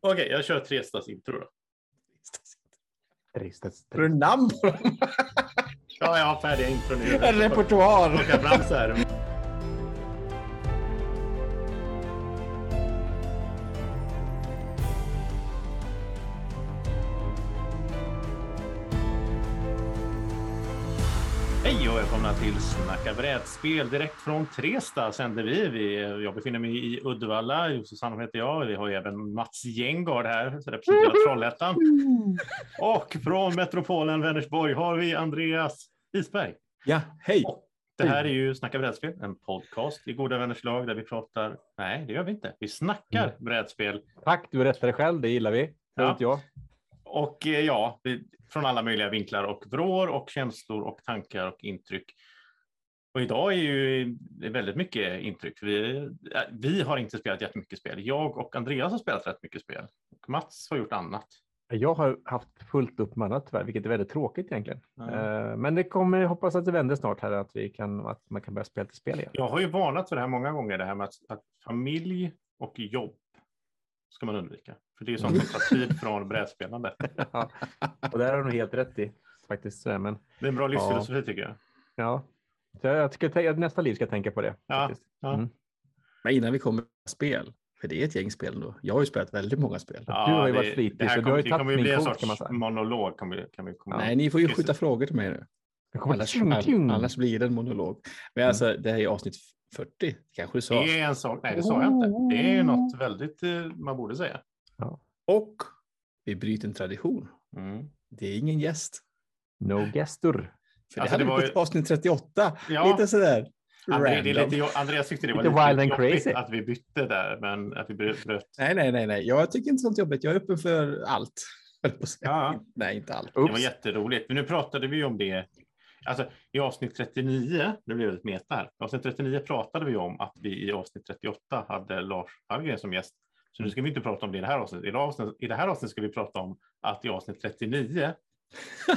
Okej, jag kör Trestas intro då. Tristet. Har du namn på dem? Ja, jag har färdiga intro nu. En repertoar. Plocka fram så här. Till Snacka brädspel direkt från Tresta sänder vi. vi. Jag befinner mig i Uddevalla, Josef Sandholm heter jag. Vi har även Mats Gengard här, som representerar Trollhättan. Och från metropolen Vänersborg har vi Andreas Isberg. Ja, hej. Det här är ju Snacka brädspel, en podcast i goda vänners lag där vi pratar. Nej, det gör vi inte. Vi snackar brädspel Tack, du rättade själv. Det gillar vi. Det Ja. jag. och eh, ja, från alla möjliga vinklar och vrår och känslor och tankar och intryck. Och idag är ju det väldigt mycket intryck. Vi, eh, vi har inte spelat jättemycket spel. Jag och Andreas har spelat rätt mycket spel. Och Mats har gjort annat. Jag har haft fullt upp med annat tyvärr, vilket är väldigt tråkigt egentligen. Ja. Eh, Men det kommer, jag hoppas att det vänder snart här, att, vi kan, att man kan börja spela till spel igen. Jag har ju varnat för det här många gånger, det här med att, att familj och jobb ska man undvika. För det är sånt som tar tid från brädspelandet. Ja. Och där har du helt rätt i faktiskt. Men Det är en bra livsfilosofi tycker jag. ja, jag tycker att nästa liv ska jag tänka på det. Ja, ja. Mm. Men innan vi kommer till spel, för det är ett gäng spel då. Jag har ju spelat väldigt många spel. du har ju det- varit flitig, det här så du kommer, har ju kommer bli en kvot, kan man sorts säga. monolog. Kan vi, kan vi komma Nej, ni får ju skjuta frågor till mig nu. Annars, annars blir det en monolog. Men alltså, det här är avsnitt 40, kanske du sa. Det är en sak, nej det sa jag inte. Det är något väldigt eh, man borde säga. Och vi bryter en tradition. Mm. Det är ingen gäst. No gestur. För Alltså, det det hade var vi ju- avsnitt 38. Ja. Lite sådär. André, det är lite, Andreas tyckte det var Lite lite, wild and jobbigt crazy. att vi bytte där, men att vi bröt. Nej, nej, nej, nej. Jag tycker inte sånt jobbigt. Jag är öppen för allt. Ja. Nej, inte allt. Det var Oops. jätteroligt. Men nu pratade vi om det. Alltså, I avsnitt 39, nu blev det ett meta här. I avsnitt 39 pratade vi om att vi i avsnitt 38 hade Lars Hallgren som gäst. Så nu ska vi inte prata om det i det här avsnittet. I det, avsnitt, i det här avsnittet ska vi prata om att i avsnitt 39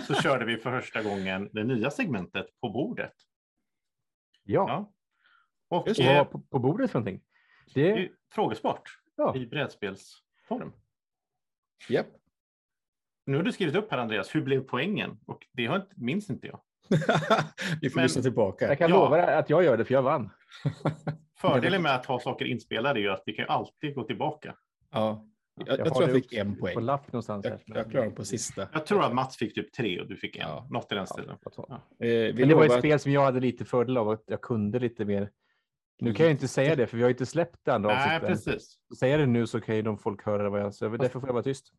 så körde vi för första gången det nya segmentet på bordet. Ja, Ja. Och vad eh, var på, på bordet för någonting? det är Det, frågesport ja. i brädspelsform. Japp. Nu har du skrivit upp här Andreas, hur blev poängen? Och det har inte, minns inte jag. Vi får Men- lyssna tillbaka. Jag kan Ja. lova att jag gör det, för jag vann. Fördelen med att ha saker inspelade är ju att vi kan alltid gå tillbaka. Ja. Jag, jag, har tror jag fick en poäng. På lapp någonstans. Jag, här. jag klarade på sista. Jag tror att Mats fick typ tre och du fick en. Ja. Något i den stilen. Ja. Eh, Men det var ett spel som jag hade lite fördel av att jag kunde lite mer. Nu kan jag inte säga det, för vi har inte släppt det andra Nej, avsnittet. precis. Säger jag det nu så kan ju de folk höra vad jag säger. Därför får jag vara tyst.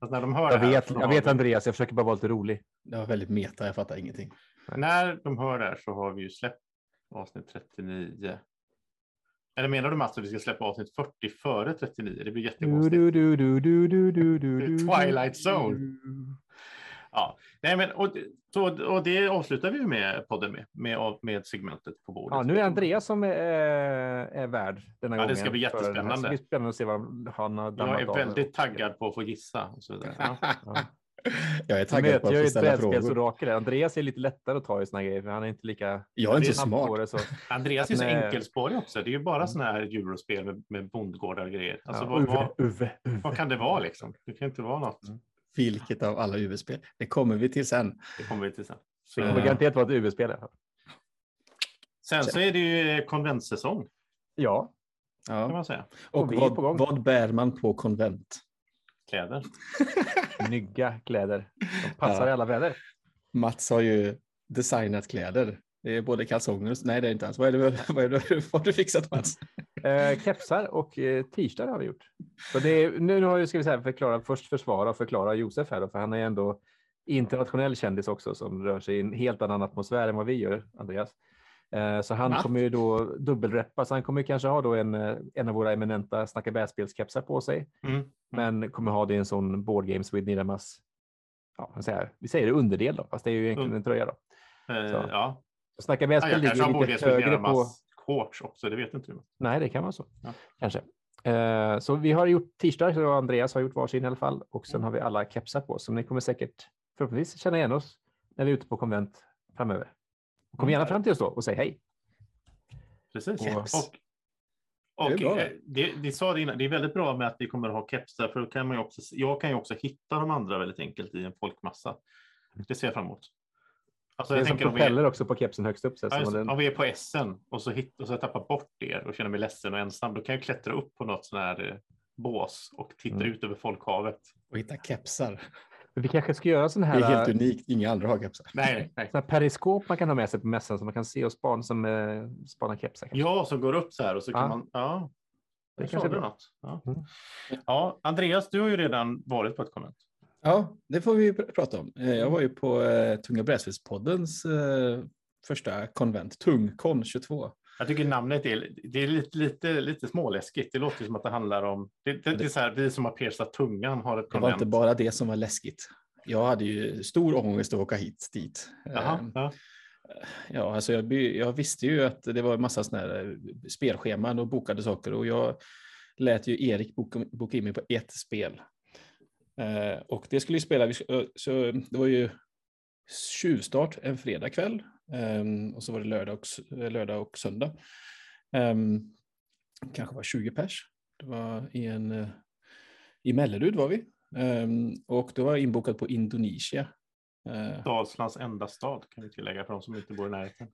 Fast när de hör Jag det här, vet, jag vet Andreas, jag försöker bara vara lite rolig. Det var väldigt meta, jag fattar ingenting. När de hör det här så har vi ju släppt avsnitt 39. Eller menar du att vi ska släppa avsnitt 40 före 39? Det blir jättekonstigt. Twilight Zone. Ja, nej men och, så, och det avslutar vi med podden med, med, med segmentet på bordet. Ja, nu är Andreas som är, eh, är värd denna ja, gången. Det ska bli jättespännande. Det ska bli spännande att se vad han har dammat Jag är väldigt av. taggad på att få gissa. Och så ja, ja. Jag är Jag taggad på att få ställa frågor. brädspelsorakel. Andreas är lite lättare att ta i såna grejer, för han är inte lika Jag är inte så smart. det. Så. Andreas är så Nej. enkelspårig också. Det är ju bara sådana här eurospel med, med bondgårdar och grejer. Alltså, Ja, vad, Uve, vad, Uve, Uve. vad kan det vara liksom? Det kan inte vara något. Mm. Vilket av alla UV-spel? Det kommer vi till sen. Det kommer vi till sen. Det kommer Eh, garanterat vara ett UV-spel. Sen så är det ju konventsäsong Ja, kan Ja. man säga. Och gång. vad, vad bär man på konvent? Kläder. snygga kläder. De passar Ja. i alla väder. Mats har ju designat kläder. Det är både kalsonger och... Nej, det är inte alls. Vad är det, vad är det, vad har du fixat Mats? Eh, kepsar och eh, t-shirtar har vi gjort. Så det är, nu, har vi, ska vi säga, förklara, först försvara och förklara Josef här, då, för han är ändå internationell kändis också som rör sig i en helt annan atmosfär än vad vi gör, Andreas. Eh, så han Va? kommer ju då dubbelreppa, så han kommer kanske ha då en, eh, en av våra eminenta snacka brädspelskepsar på sig, Mm. men kommer ha det i en sån Board Games with Nidamas, ja, säger vi säger det underdel då, fast det är ju egentligen Mm. en tröja då. Eh, Så. ja. Snacka Ja, brädspel ligger borde lite högre på... shorts också. Det vet inte du. Nej, det kan vara så. Ja. Kanske. Eh, så vi har gjort t-shirtar, så Andreas har gjort varsin i alla fall. Och sen Mm. har vi alla kepsar på, så ni kommer säkert förhoppningsvis känna igen oss när vi är ute på konvent framöver. Kom Mm. gärna fram till oss då och säg hej. Precis. Keps. Och Och Det bra, eh, det, det sa det innan, det är väldigt bra med att vi kommer att ha kepsar, för då kan man ju också, jag kan ju också hitta de andra väldigt enkelt i en folkmassa. Det ser jag fram emot. Alltså, Det är jag som propeller också på kepsen högst upp. Så ja, just, den, om vi är på SN och så, hit, och så tappat bort er och känner mig ledsen och ensam, då kan jag klättra upp på något sån här eh, bås och titta Mm. ut över folkhavet. Och hitta kepsar. Vi kanske ska göra sån Det här, är helt unikt. Inga andra har kepsar. Nej, nej. sån här periskop man kan ha med sig på mässan så man kan se och spana som eh, spana kepsar. kanske. Ja, som går upp så här och så kan Ja. man. Ja, Det det kanske är bra. något. Ja. Mm. ja, Andreas, du har ju redan varit på ett konvent. Ja, det får vi pr- prata om. Eh, Jag var ju på eh, Tunga Brädspelspoddens eh, första konvent, Tungkon 22. Jag tycker namnet är, det är lite, lite, lite småläskigt. Det låter som att det handlar om, det, det, det är så här, vi som har piercat tungan har ett Det var konvent. inte bara det som var läskigt. Jag hade ju stor ångest att åka hit dit. Jaha, Eh, ja. Ja, alltså jag, jag visste ju att det var en massa såna här eh, spelscheman och bokade saker och jag lät ju Erik boka, boka in mig på ett spel. Eh, och det skulle ju spela, så det var ju tjuvstart en fredagkväll ehm, och så var det lördag och, eh, lördag och söndag. Ehm, kanske var 20 pers. Det var i en, eh, i Mellerud var vi. Ehm, och då var jag inbokad på Indonesia. Eh, Dalslands enda stad kan vi tillägga för de som inte bor i närheten.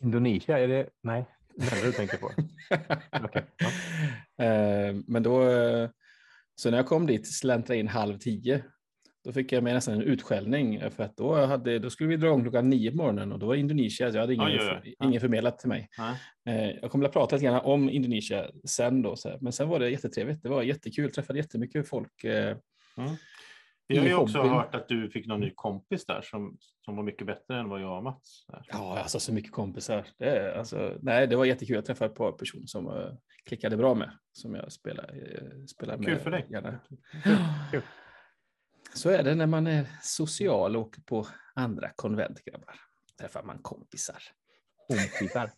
Indonesia, är det? Nej, det är det du tänker på. Okej, ja. Men då, så när jag kom dit, släntrade in halv tio, då fick jag med nästan en utskällning eh, för att då, hade, då skulle vi dra igång klockan nio på morgonen och då var Indonesia, jag hade ingen, oj, oj. Ja. ingen förmedlat till mig. Eh, Jag kommer att prata lite grann om Indonesia sen då, så här. men sen var det jättetrevligt, det var jättekul, träffade jättemycket folk. eh, Mm. Vi har ju också hobbyn. hört att du fick någon ny kompis där som, som var mycket bättre än vad jag och Mats. Ja, alltså så mycket kompisar. Det, alltså, nej, det var jättekul att träffa ett par personer som uh, klickade bra med, som jag spelar, uh, spelar med. Kul för dig. Gärna. Kul. Så är det när man är social och åker på andra konvent, grabbar. Träffar man kompisar. Kompisar.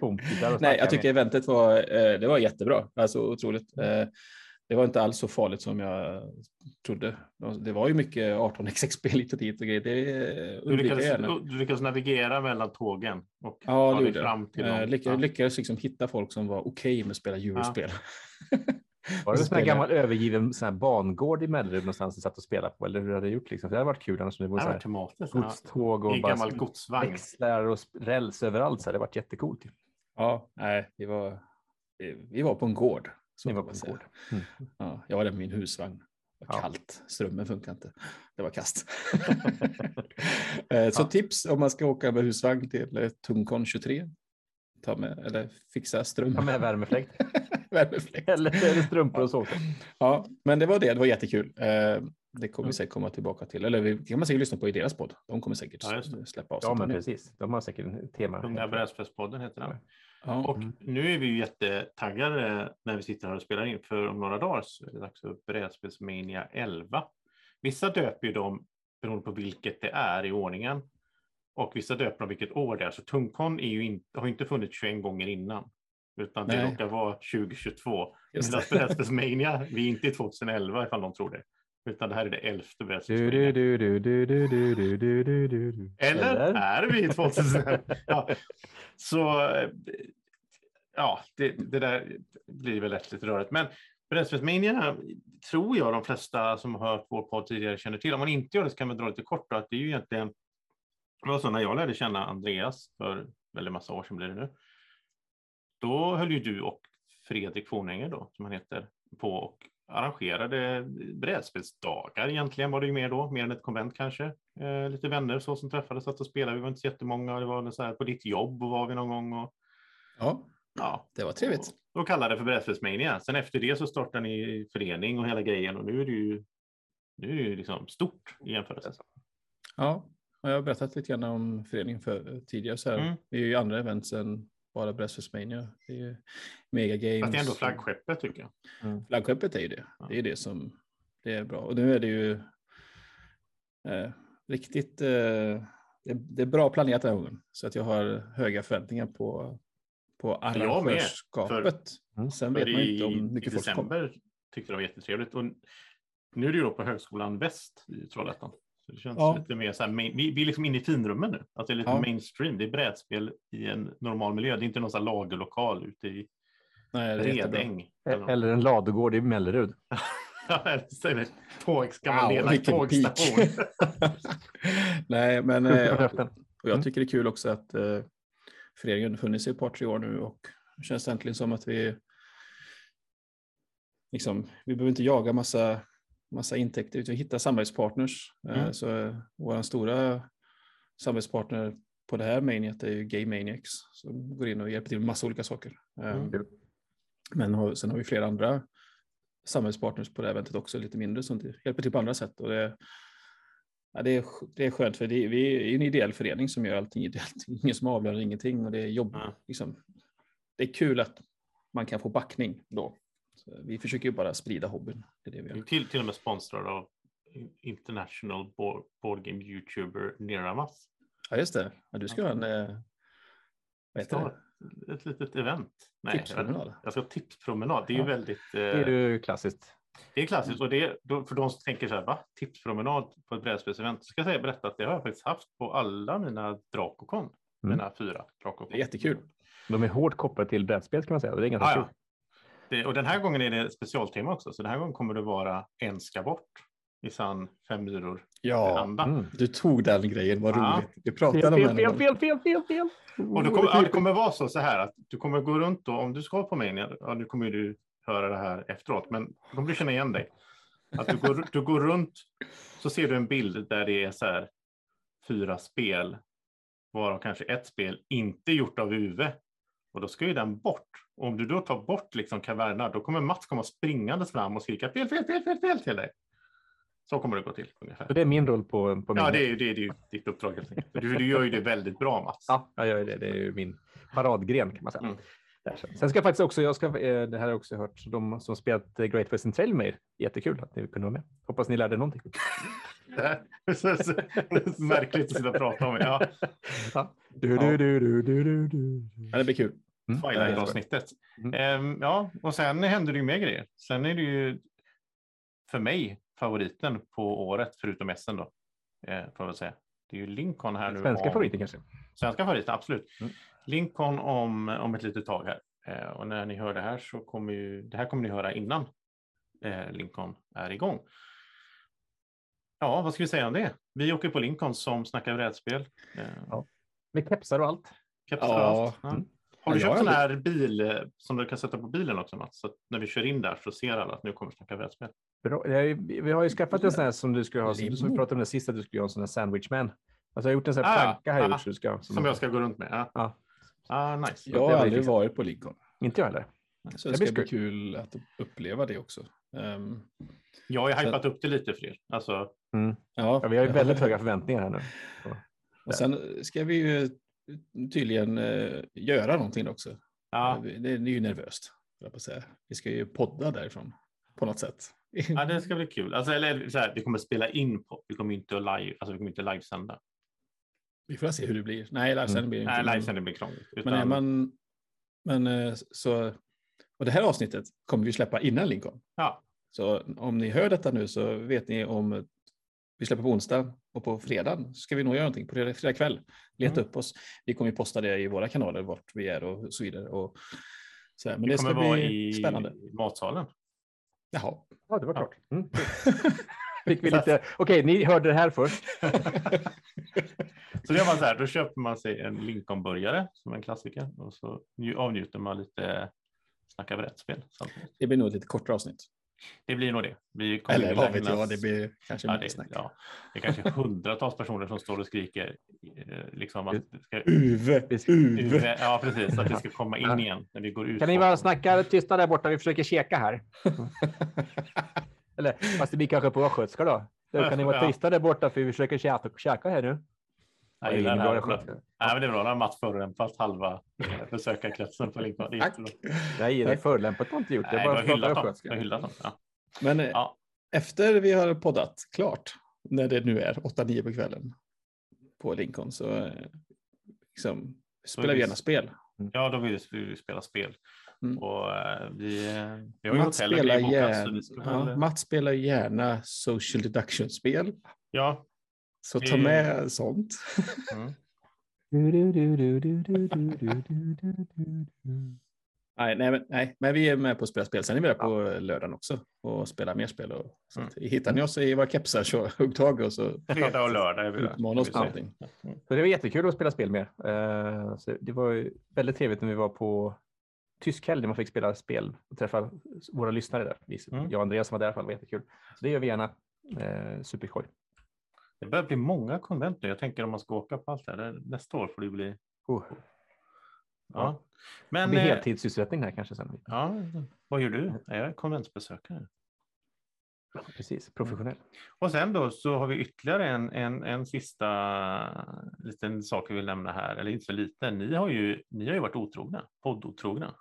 Kompisar Nej, jag tycker eventet var, eh, det var jättebra. Alltså otroligt. Eh, det var inte alls så farligt som jag trodde. Det var ju mycket 18xx-spel hit och dit och grejer. Det Du jag gärna. lyckades, du lyckades navigera mellan tågen och Ja, ta dig fram till jag. dem. Eh, lyckades, Ja. lyckades liksom hitta folk som var okej med att spela eurospel. Var det en sån här gammal övergiven sån här bangård i Mellerud någonstans ni satt och spelade på? Eller hur hade det gjort? Liksom? För det hade varit kul annars. Det var så här. Ja. godståg och bara gammal godsvagn. växlar och räls överallt. Så här. Det hade varit jättecoolt. Ja, nej, vi var, vi, var på en gård. Så var på en gård. Mm. Ja, jag med min husvagn. Det var Ja. kallt, strömmen funkar inte. Det var kast. Eh, så tips om man ska åka med husvagn till eh, Tungkon 23. Ta med, eller fixa ström. Ta med värmefläkt. Värmefläkt. eller, eller strumpor och så. Ja, men det var det. Det var jättekul. Eh, det kommer vi säkert komma tillbaka till. Eller vi- det kan man säkert lyssna på i deras podd. De kommer säkert Ja, släppa av Ja, men precis. De har säkert en tema. Unga brädspelspodden heter den. Ja, Och Mm. nu är vi ju jättetaggade när vi sitter här och spelar in, för om några dagar så är det dags för Brädspelsmania 11. Vissa döper ju dem beroende på vilket det är i ordningen. Och vissa döper dem vilket år det är. Så Tungkon är ju inte, har inte funnits 21 gånger innan utan det råkar vara 2022. Medan Brädspelsmania, vi är inte i 2011 ifall någon tror det. Utan det här är det elfte Brädspelsmania. Eller, är vi i 2011? ja. Så ja, det, det, där blir väl lätt lite rörigt. Men Brädspelsmania tror jag de flesta som har hört vår podd tidigare känner till. Om man inte gör det så kan man dra lite kort då, att det är ju egentligen det var så när jag lärde känna Andreas för väldigt massa år sedan blir det nu då höll ju du och Fredrik Fornänger då, som han heter, på och arrangerade brädspelsdagar. Egentligen var det ju mer då, mer än ett konvent kanske. Eh, lite vänner så som träffades, satt och spelade. Vi var inte så jättemånga. Det var så här, på ditt jobb var vi någon gång. Och, ja, ja, det var trevligt. och kallade det för Brädspelsmania. Sen efter det så startade ni förening och hela grejen och nu är det ju, nu är det ju liksom stort i jämförelse. Ja, och jag har berättat lite grann om föreningen för, tidigare. Så här. Mm. Vi är ju andra event än bara Brädspelsmania. Det är ju Mega Games. Fast det är ändå flaggskeppet tycker jag. Flaggskeppet är ju det. Det är det som det är bra. Och nu är det ju eh, riktigt. Eh, det, det är bra planerat den här gången. Så att jag har höga förväntningar på, på arrangörskapet. Mm. Sen vet För man i, inte om i mycket folk kommer. december tyckte det var jättetrevligt. Och nu är det ju då på Högskolan Väst i Trollhättan. Så det känns Ja. lite mer så här, main, vi, vi är liksom inne i finrummen nu. Att det är lite Ja. mainstream. Det är brädspel i en normal miljö. Det är inte någon här lagerlokal ute i Nej. Redäng. eller. Eller en ladugård i Mellerud. Tåg, ska man Wow, leda vilken tågstation. Nej, men eh, och jag Mm. tycker det är kul också att eh, föreningen har funnits i ett par, tre år nu och det känns äntligen som att vi liksom, vi behöver inte jaga massa, massa intäkter utan hitta samarbetspartners. Eh, Mm. Så eh, vår stora samarbetspartner på det här Maniac är ju Gay Maniacs som går in och hjälper till med massa olika saker. Eh, Mm. Men sen har vi flera andra samhällspartners på det här eventet också, lite mindre, som hjälper till på andra sätt. Och det, ja, det, är, det är skönt, för det, vi är en ideell förening som gör allting ideellt. Ingen som avlönar ingenting och det är jobb. Ja. Liksom. Det är kul att man kan få backning då. Vi försöker ju bara sprida hobbyn. Det är det vi gör. till, till och med sponsrad av International Board, board Game YouTuber Niramas. Ja, just det. Ja, du ska ha en... Eh, vad heter det? Ett litet event. Nej, Tipspromenad. jag ska ha tipspromenad. Det är ju Ja. väldigt... Det är Eh, ju klassiskt. det är klassiskt och det är, för de som tänker så här, va? Tipspromenad på ett brädspelsevent. Så ska jag säga berätta att det har jag faktiskt haft på alla mina Drakokon. Mm. Mina fyra Drakokon. Det är jättekul. De är hårt kopplade till brädspel kan man säga. Det är ganska Ah, ja. Det, och den här gången är det specialtema också, så den här gången kommer det vara en ska bort i sann fem myror Ja, anda. Mm. du tog den grejen, vad Ja. roligt. Vi pratade Fel, om fel, den. fel, fel, fel, fel, fel. Och då kommer, ja, det kommer vara så, så här att du kommer gå runt då, om du ska på Mania, ja, nu kommer du höra det här efteråt, men då kommer du känna igen dig. Att du går, du går runt, så ser du en bild där det är så här fyra spel, varav kanske ett spel inte gjort av Uwe. Och då ska ju den bort. Och om du då tar bort liksom kaverna, då kommer Mats komma springandes fram och skrika fel, fel, fel, fel, fel till dig. Så kommer det gå till ungefär. Så det är min roll på, på min. Ja, det är, det är ju ditt uppdrag helt enkelt. Du, du gör ju det väldigt bra Mats. Ja, jag gör det. Det är ju min paradgren kan man säga. Mm. Sen. ska jag faktiskt också, jag ska, eh, det här har jag också hört, så de som spelat Great Western Trail med er, jättekul att ni kunde vara med. Hoppas ni lärde någonting. Så, så, så märkligt att sitta och prata om. Ja, Ja. Du, du, du, du, du, du, du. Ja, det blir kul. Mm. Twilight-avsnittet. Mm. Ehm, ja, och sen händer det ju mer grejer. Sen är det ju för mig favoriten på året, förutom Essen då. Eh, får jag väl säga. Det är ju Lincoln här nu. Svenska om- favoriter kanske. Svenska favoriten, absolut. Mm. Lincoln om, om ett litet tag här. Eh, och när ni hör det här så kommer ju, det här kommer ni höra innan eh, Lincoln är igång. Ja, vad ska vi säga om det? Vi åker på Lincoln som snackar brädspel. Eh, Ja. Med kepsar och allt. kepsar Ja. och allt. Ja. Mm. Har du Ja, köpt sån har här bil eh, som du kan sätta på bilen också Mats? Så att när vi kör in där så ser alla att nu kommer snacka brädspel. Bra. Vi har ju skaffat en sån här som du skulle ha, som, som vi pratade om det sista, du skulle ha en sån här sandwichman. Alltså jag har gjort en sån här Ah, planka här ah, gjort, så du ska, Som jag ska gå runt med. Ja, Ja. Ah, nice. Jag har aldrig varit på Lincoln. Inte jag heller. Så Det ska bli kul att uppleva det också. Ehm, Jag har ju hypat upp det lite för er. Alltså, Mm. ja, Ja, vi har ju väldigt höga förväntningar här nu. Och sen ska vi ju tydligen eh, göra någonting också. ja, Det, det är ju nervöst. Jag säga. Vi ska ju podda därifrån på något sätt. ja, det ska bli kul. Alltså, eller så här, vi kommer spela in på. Vi kommer inte att live, alltså vi kommer inte livesända. Vi får se hur det blir. Nej, livesändning blir det Nej, inte. men- livesändning blir krångligt. Men Utan, man... Men eh, så... Och det här avsnittet kommer vi släppa innan Lincoln. ja, Så om ni hör detta nu så vet ni om vi släpper på onsdag och på fredag ska vi nog göra någonting på fredag, kväll. Leta Mm. upp oss. Vi kommer ju posta det i våra kanaler vart vi är och så vidare. Och så. Men vi det ska bli i spännande. matsalen. Jaha. Ja, det var Ja. klart. Mm. Fick vi lite... Okej, ni hörde det här först. Så gör man så här, då köper man sig en Lincoln-burgare som en klassiker och så nju- avnjuter man lite snacka brädspel. Det blir nog ett lite kortare avsnitt. Det blir nog det. Vi kommer Eller vad vet jag, det blir kanske Ja, det, snack. ja, det är kanske hundratals personer som står och skriker eh, liksom att det ska Uve, Uwe, ja, precis, att det ska komma in igen när vi går ut. Kan ni bara snacka tysta där borta? Vi försöker käka här. Eller fast det blir kanske på östgötska då. då. Kan ni vara tysta där borta för vi försöker käka, käka här nu? Jag gillar bra här. östgötska. Nej, men det är bra. Har Mats förolämpat halva eh, besökarkretsen på är Tack. Nej, det är förolämpat har inte gjort. Nej, Jag du bara hyllat dem. Du hyllat. Ja. Men eh, Ja. efter vi har poddat klart, när det nu är 8-9 på kvällen på Lincoln, så eh, liksom, spelar vi vi- gärna spel. ja, då vill vi spela spel. Mm. Och, eh, vi, vi har Mats, spelar gärna, ja, Mats spelar gärna social deduction-spel. Ja. Så ta med sånt. Mm. Nej, nej, men, nej, men vi är med på att spela spel. Sen är vi där på lördagen också och spelar mer spel. Och, så mm. Hittar ni oss i våra kepsar så hugg tag och så Fredag och lördag är vi utmana oss på någonting. Så det var jättekul att spela spel med. Eh, så det var väldigt trevligt när vi var på tysk helg där man fick spela spel och träffa våra lyssnare där. Vi, Mm. Jag och Andreas som var där i alla fall, det var jättekul. Så det gör vi gärna. Eh, superskoj. Det börjar bli många konvent nu. Jag tänker om man ska åka på allt det här. det- Nästa år får det bli. Oh, Ja. det Men blir eh, heltidssysselsättning här kanske sen. ja, vad gör du? Är jag konventsbesökare? Precis, professionell. Och sen då så har vi ytterligare en, en, en sista liten sak vi vill nämna här, eller inte så liten. Ni har ju, ni har ju varit otrogna, poddotrogna.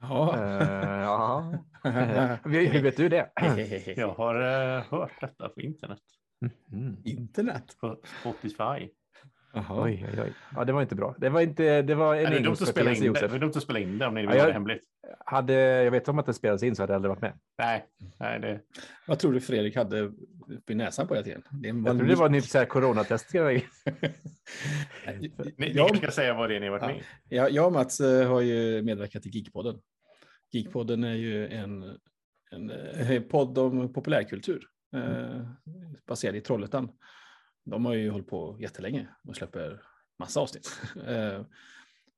Ja. Ja. Hur vet du det? Jag har eh, hört detta på internet, Mm. Internet. på Spotify. Oj, oj, oj. Ja, det var inte bra. Det var, inte, det var en Är det, dumt att spela in det? Det är dumt att spela in det om ni vill Ja, det jag- hemligt. Hade jag vet om att det spelades in så hade jag aldrig varit med. Nej, nej det, Vad tror du Fredrik hade uppe i näsan på det tiden? Det Jag tror det var så här coronatest. ni, jag, ni ska säga vad det är ni har varit Ja. med i. jag, jag och Mats eh, har ju medverkat i Geekpodden. Geekpodden är ju en, en eh, podd om populärkultur eh, baserad i Trollhättan. De har ju hållit på jättelänge och släpper massa avsnitt.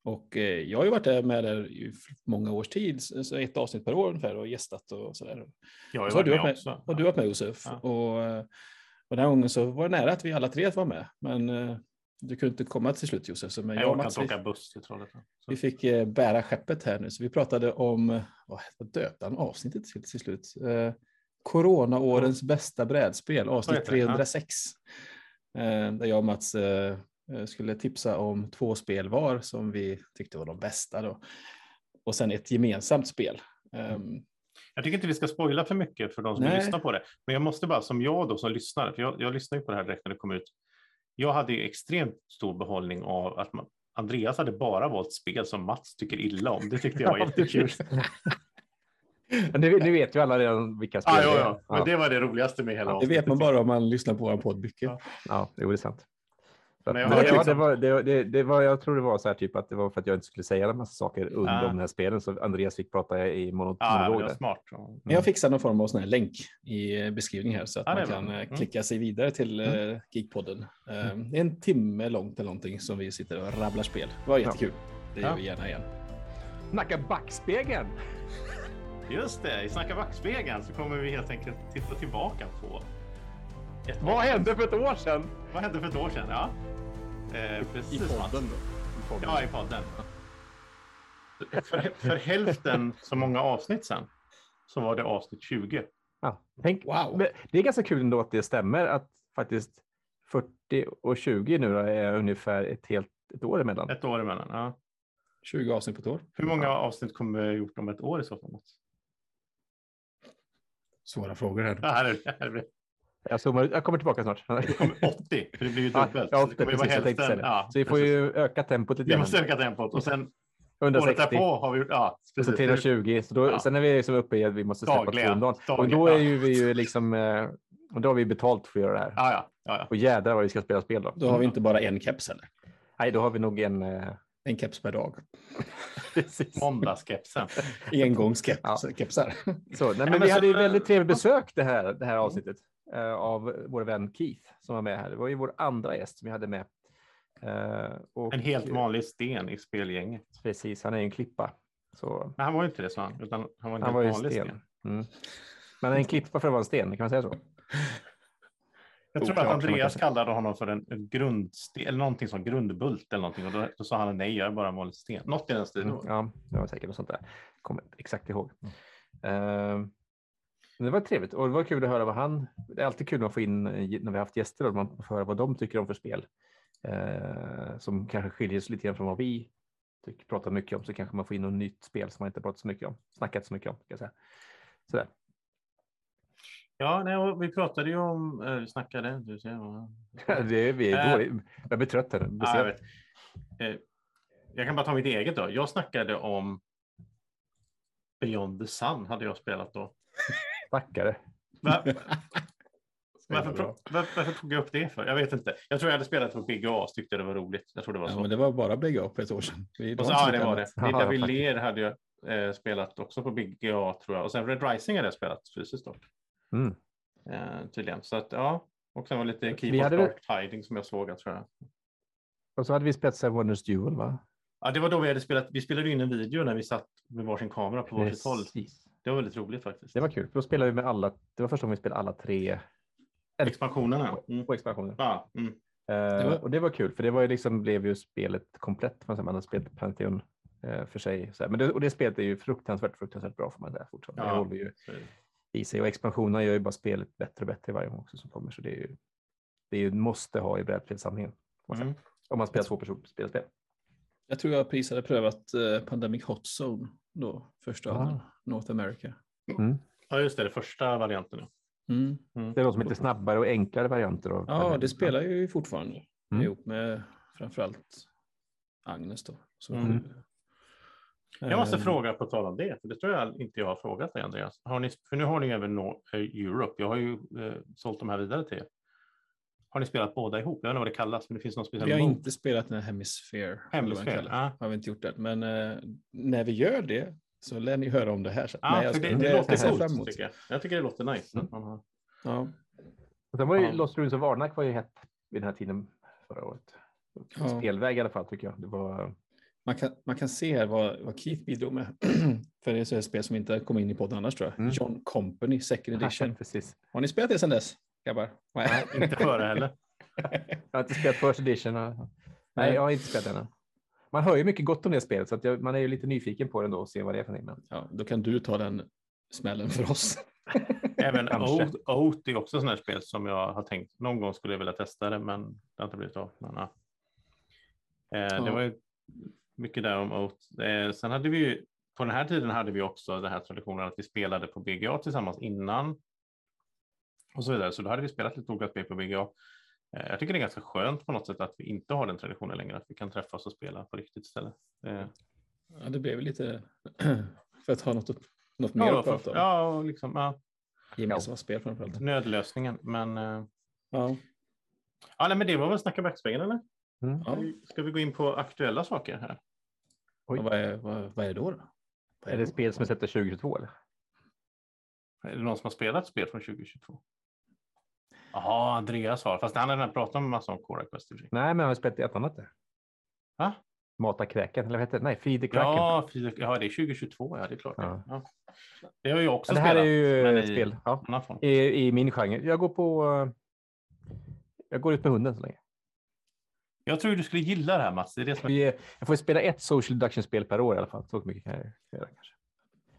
Och eh, jag har ju varit där med där i många års tid, så ett avsnitt per år ungefär och gästat och sådär. Jag har ju Så har varit du varit med, också. och du har varit med Josef. Ja. Och, eh, och den här gången så var det nära att vi alla tre var med. Men eh, du kunde inte komma till slut Josef. Så men jag jag och Mats, vi, buss till Trollhättan. Vi fick eh, bära skeppet här nu. Så vi pratade om, vad döpte han avsnittet till, till slut? Eh, Coronaårens bästa brädspel, avsnitt heter det, ja. 306. Eh, där jag och Mats skulle tipsa om två spel var som vi tyckte var de bästa. Då. Och sen ett gemensamt spel. Ehm, Jag tycker inte vi ska spoila för mycket för de som Nej. lyssnar på det. Men jag måste bara, som jag då som lyssnare, för jag, jag lyssnade ju på det här direkt när det kom ut. Jag hade ju extremt stor behållning av att man, Andreas hade bara valt spel som Mats tycker illa om. Det tyckte jag var jättekul. Nu, nu vet ju alla redan vilka spel ah, det ja, är. ja. Men det var det roligaste med hela det avsnittet. vet man bara om man lyssnar på vår podd mycket. Ja. Ja, det är sant. Men jag men har det, ja, det, var, det, det, det var, jag tror det var så här typ att det var för att jag inte skulle säga en massa saker under Ah. de här spelen så Andreas fick prata i Ja, monolog där. smart. Men jag fixar någon form av sån här länk i eh, beskrivningen här så att Ja, det man kan eh, Mm. klicka sig vidare till Geekpodden. Eh, Det är en timme långt eller någonting som vi sitter och rabblar spel. Det var jättekul. Det gör Ja. vi gärna igen. Snacka backspegeln! Just det, i Snacka backspegeln så kommer vi helt enkelt titta tillbaka på ett Vad hände för ett år sedan? Vad hände för ett år sedan? Ja. Eh, precis, Mats. då. Ja, i podden. För, för hälften så många avsnitt sen så var det avsnitt 20. Ja, tänk, Wow. men Det är ganska kul ändå att det stämmer att faktiskt 40 och 20 nu då är ungefär ett helt ett år emellan. Ett år emellan. Ja. 20 avsnitt på ett år. Hur många avsnitt kommer vi ha gjort om ett år i så fall? Svåra frågor här. Ja, här är det. Här är det. Jag, zoomar jag kommer tillbaka snart. Det kommer 80, för det blir ju Ja, dubbelt. ja, Så 80, det kommer ju vara precis, hälften. Ja, Så vi får precis. ju öka tempot lite Vi måste öka tempot och sen året 160. därpå har vi ja, Och så precis. 320. Så då, Ja. Sen är vi liksom uppe i att vi måste släppa Dagliga, dagen. Och dagliga, då är ja. ju vi ju liksom, eh, och då har vi betalt för att göra det här. Ja, ja, ja, ja. Och jädrar vad vi ska spela spel då. Då har vi inte bara en keps heller. Nej, då har vi nog en... Eh, En keps per dag. precis. Måndagskepsen. Engångskepsar. Så, nej, men men vi så- hade ju väldigt trevligt besök det här, det här avsnittet eh, av vår vän Keith som var med här. Det var ju vår andra gäst som vi hade med. Eh, och, En helt vanlig sten i spelgänget. Precis, han är ju en klippa. Så Men han var ju inte det, sa han, utan han var en han var vanlig sten. sten. Mm. Men en klippa för att vara en sten, kan man säga så? Jag tror Oklart, att Andreas kallade honom för en, en grundsten, eller någonting som grundbult eller någonting. Och då, då sa han nej, jag är bara en vanlig sten. Något i den stilen. Mm, ja, det var säkert något sånt där. Kommer exakt ihåg. Eh, men det var trevligt och det var kul att höra vad han... Det är alltid kul att få in eh, när vi har haft gäster och man får höra vad de tycker om för spel. Eh, som kanske skiljer sig lite grann från vad vi tycker, pratar mycket om. Så kanske man får in något nytt spel som man inte pratat så mycket om. Snackat så mycket om. Ska jag säga. Sådär. Ja, nej, och vi pratade ju om, eh, vi snackade, du ser, det är, vi är dåliga. Jag blir trött här. Ja, jag, vet. Jag kan bara ta mitt eget då. Jag snackade om Beyond the Sun hade jag spelat då. Stackare. Va? Varför, varför, varför tog jag upp det för? Jag vet inte. Jag tror jag hade spelat på BGA och tyckte det var roligt. Jag tror det var Ja, så. men det var bara BGA på ett år sedan. Vi- och så, ja, det var det. faktiskt. Villér hade jag eh, spelat också på BGA tror jag. Och sen Red Rising hade jag spelat fysiskt dock. Mm. Eh, tydligen. Så att ja. Och sen var det lite Keep hade Dark Tiding som jag såg tror jag. Och så hade vi spelat Seven Wonders Duel va? Ja, det var då vi hade spelat. Vi spelade in en video när vi satt med varsin kamera på varsitt håll. Det var väldigt roligt faktiskt. Det var kul. för Då spelade vi med alla. Det var första gången vi spelade alla tre Expansionerna. Mm. på expansionen. Ja, mm. Eh, var- Och det var kul, för det var ju liksom, blev ju spelet komplett. Man hade spelat Pantheon eh, för sig. Så här. Men det, och det spelet är ju fruktansvärt, fruktansvärt bra får man säga fortfarande. Ja. Det håller ju Så det. i sig och expansionerna gör ju bara spelet bättre och bättre varje gång också som kommer. Så det är ju, det är ju måste ha i brädspelssamlingen. Mm. Om man spelar två personer spelspel. Jag tror jag precis hade prövat eh, Pandemic Hot Zone då, första Ah. North America. Mm. Ja, just det. Det första varianten. ja. Mm. Det är de som lite snabbare och enklare varianter. Av Ja, det spelar ju fortfarande Mm. ihop med framförallt Agnes då. Så, Mm. Jag måste Eh, fråga på tal om det, för det tror jag inte jag har frågat dig Andreas. Har ni, för nu har ni även no, eh, Europe. Jag har ju eh, sålt de här vidare till er. Har ni spelat båda ihop? Jag vet inte vad det kallas, men det finns någon speciell Vi har mode. inte spelat den här Hemisphere. Hemisphere, ja. Har vi inte gjort det. Men eh, när vi gör det så lär ni höra om det här. sen. Ja, Nej, jag ska- det, det jag låter coolt tycker jag. Jag tycker det låter nice. har- Ja. Och sen var ju Ja. Lost Ruins of Varnak var ju hett vid den här tiden förra året. Ja. Spelväg i alla fall tycker jag. Det var Man, kan, man kan se här vad, vad Keith bidrog med. För det är så ett spel som inte kom in i podden annars tror jag. Mm. John Company Second Edition. precis. Har ni spelat det sedan dess? Grabbar? Nej. Inte före heller. Jag har inte spelat First Edition. och- Nej, jag har inte spelat den än. Man hör ju mycket gott om det spelet så att jag, man är ju lite nyfiken på den då och se vad det är för någonting. Men Ja, då kan du ta den smällen för oss. Även Oath är också sådana här spel som jag har tänkt någon gång skulle jag vilja testa det, men det har inte blivit av. Men, ja. eh, Det var ju mycket där om Oath. Eh, sen hade vi ju, på den här tiden hade vi också den här traditionen att vi spelade på BGA tillsammans innan. Och så vidare, så då hade vi spelat lite olika spel på BGA. Eh, jag tycker det är ganska skönt på något sätt att vi inte har den traditionen längre, att vi kan träffas och spela på riktigt istället. Eh, Ja, det blev lite för att ha något, något mer ja, att prata om. ja, och liksom, ja, Gemensamma spel framförallt. nödlösningen. Men, eh, Ja. ja, nej, men det var väl Snacka backspegeln eller? mm. Ja. Ska vi gå in på aktuella saker här? Oj. Vad, är, vad, vad är det då? då? Vad är det spel som är sett 2022 eller? Är det någon som har spelat spel från 2022? Jaha, Andreas har. Fast han har redan pratat om en massa om Cora Quest. i. Nej, men jag har spelat ett annat. Va? Mata kräken, eller vad heter det? Nej, Feed the Kraken. Ja, ja, det är 2022. Ja, det är klart. det. Ja. Ja. Det har jag också Men det här spelat. är ju men ett i spel ja, i, i min genre. Jag går på... eh, Jag går ut med hunden så länge. Jag tror du skulle gilla det här Mats. Det är det som är... Jag får spela ett social deduction-spel per år i alla fall. Så mycket kan jag göra kanske.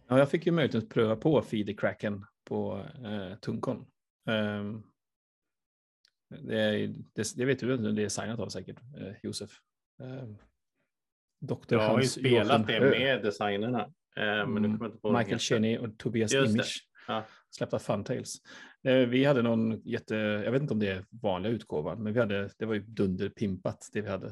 Ja, jag fick ju möjlighet att pröva på Feed the Kraken på eh, Tuncon. Ehm, det, är, det, det vet du inte, det är signat av säkert, eh, Josef. Um, Dr. Jag har ju Hans spelat Joachim det med designerna. Eh, Men nu Mm. kommer inte på Michael. Cheney och Tobias Just. Image. Ja. Släppta Funtails. Eh, Vi hade någon jätte, jag vet inte om det är vanliga utgåvan, men vi hade, det var ju dunderpimpat det vi hade.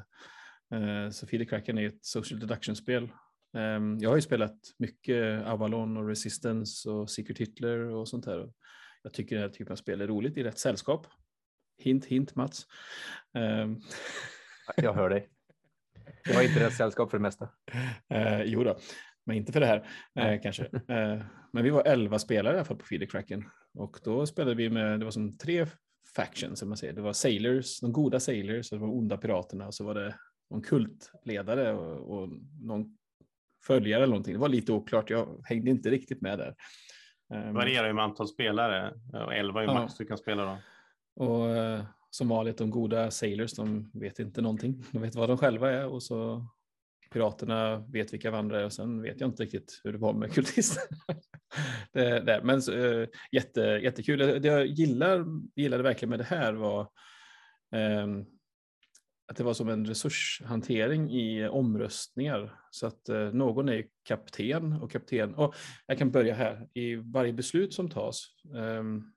Eh, Så Feed the Kraken är ett social deduction-spel. Ehm, Jag har ju spelat mycket Avalon och Resistance och Secret Hitler och sånt här. Jag tycker den här typen av spel är roligt i rätt sällskap. Hint, hint Mats. Ehm, Jag hör dig. Jag har inte rätt sällskap för det mesta. Eh, jo då, men inte för det här eh, kanske. Eh, men vi var elva spelare i alla fall på Feeder Kraken. Och då spelade vi med, det var som tre factions, som man säger. Det var sailors, de goda sailors, och det var onda piraterna och så var det någon kultledare och, och någon följare eller någonting. Det var lite oklart, jag hängde inte riktigt med där. Det Eh, varierar ju med antal spelare. Och 11 är ju Ja. max du kan spela då. Och eh, som vanligt, de goda sailors, de vet inte någonting. De vet vad de själva är och så piraterna vet vilka varandra är och sen vet jag inte riktigt hur det var med kultisterna. det, det, men eh, jätte, jättekul. Det jag gillar, gillade verkligen med det här var ähm, att det var som en resurshantering i omröstningar. Så att eh, någon är ju kapten och kapten. Och jag kan börja här. I varje beslut som tas ehm,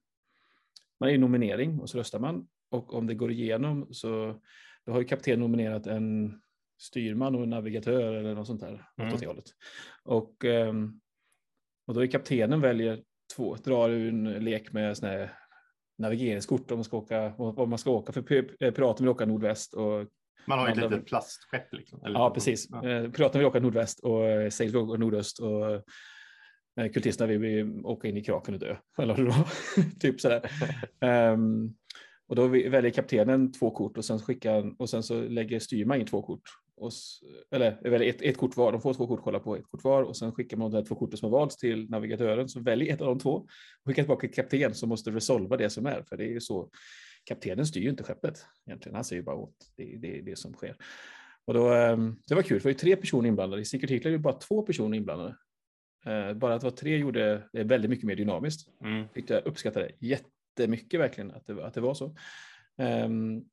man är i nominering och så röstar man. Och om det går igenom så då har ju kapten nominerat en styrman och en navigatör eller något sånt där. Mm. åt. Och, ehm, och då är kaptenen väljer två, drar ur en lek med såna här navigeringskort om man ska åka, om man ska åka för piraten vill åka nordväst och man har ju ett litet plastskepp. Liksom, ja, precis. Ja. Piraten vill åka nordväst och Sails vill åka nordöst och kultisterna vill åka in i kraken och dö. Eller då. typ sådär. um, och då väljer kaptenen två kort och sen skickar och sen så lägger styrman in två kort. Och, eller väljer ett, ett kort var, de får två kort, kolla på ett kort var och sen skickar man de två korten som har valts till navigatören som väljer ett av de två och skickar tillbaka till kapten som måste resolva det som är. För det är ju så, kaptenen styr ju inte skeppet egentligen, han säger bara åt, det, det är det som sker. Och då, ehm, det var kul, för det var ju tre personer inblandade. I Secret Hitler är det bara två personer inblandade. Eh, bara att det var tre gjorde det väldigt mycket mer dynamiskt. Mm. Jag uppskattade jättemycket verkligen att det, att det var så. Um,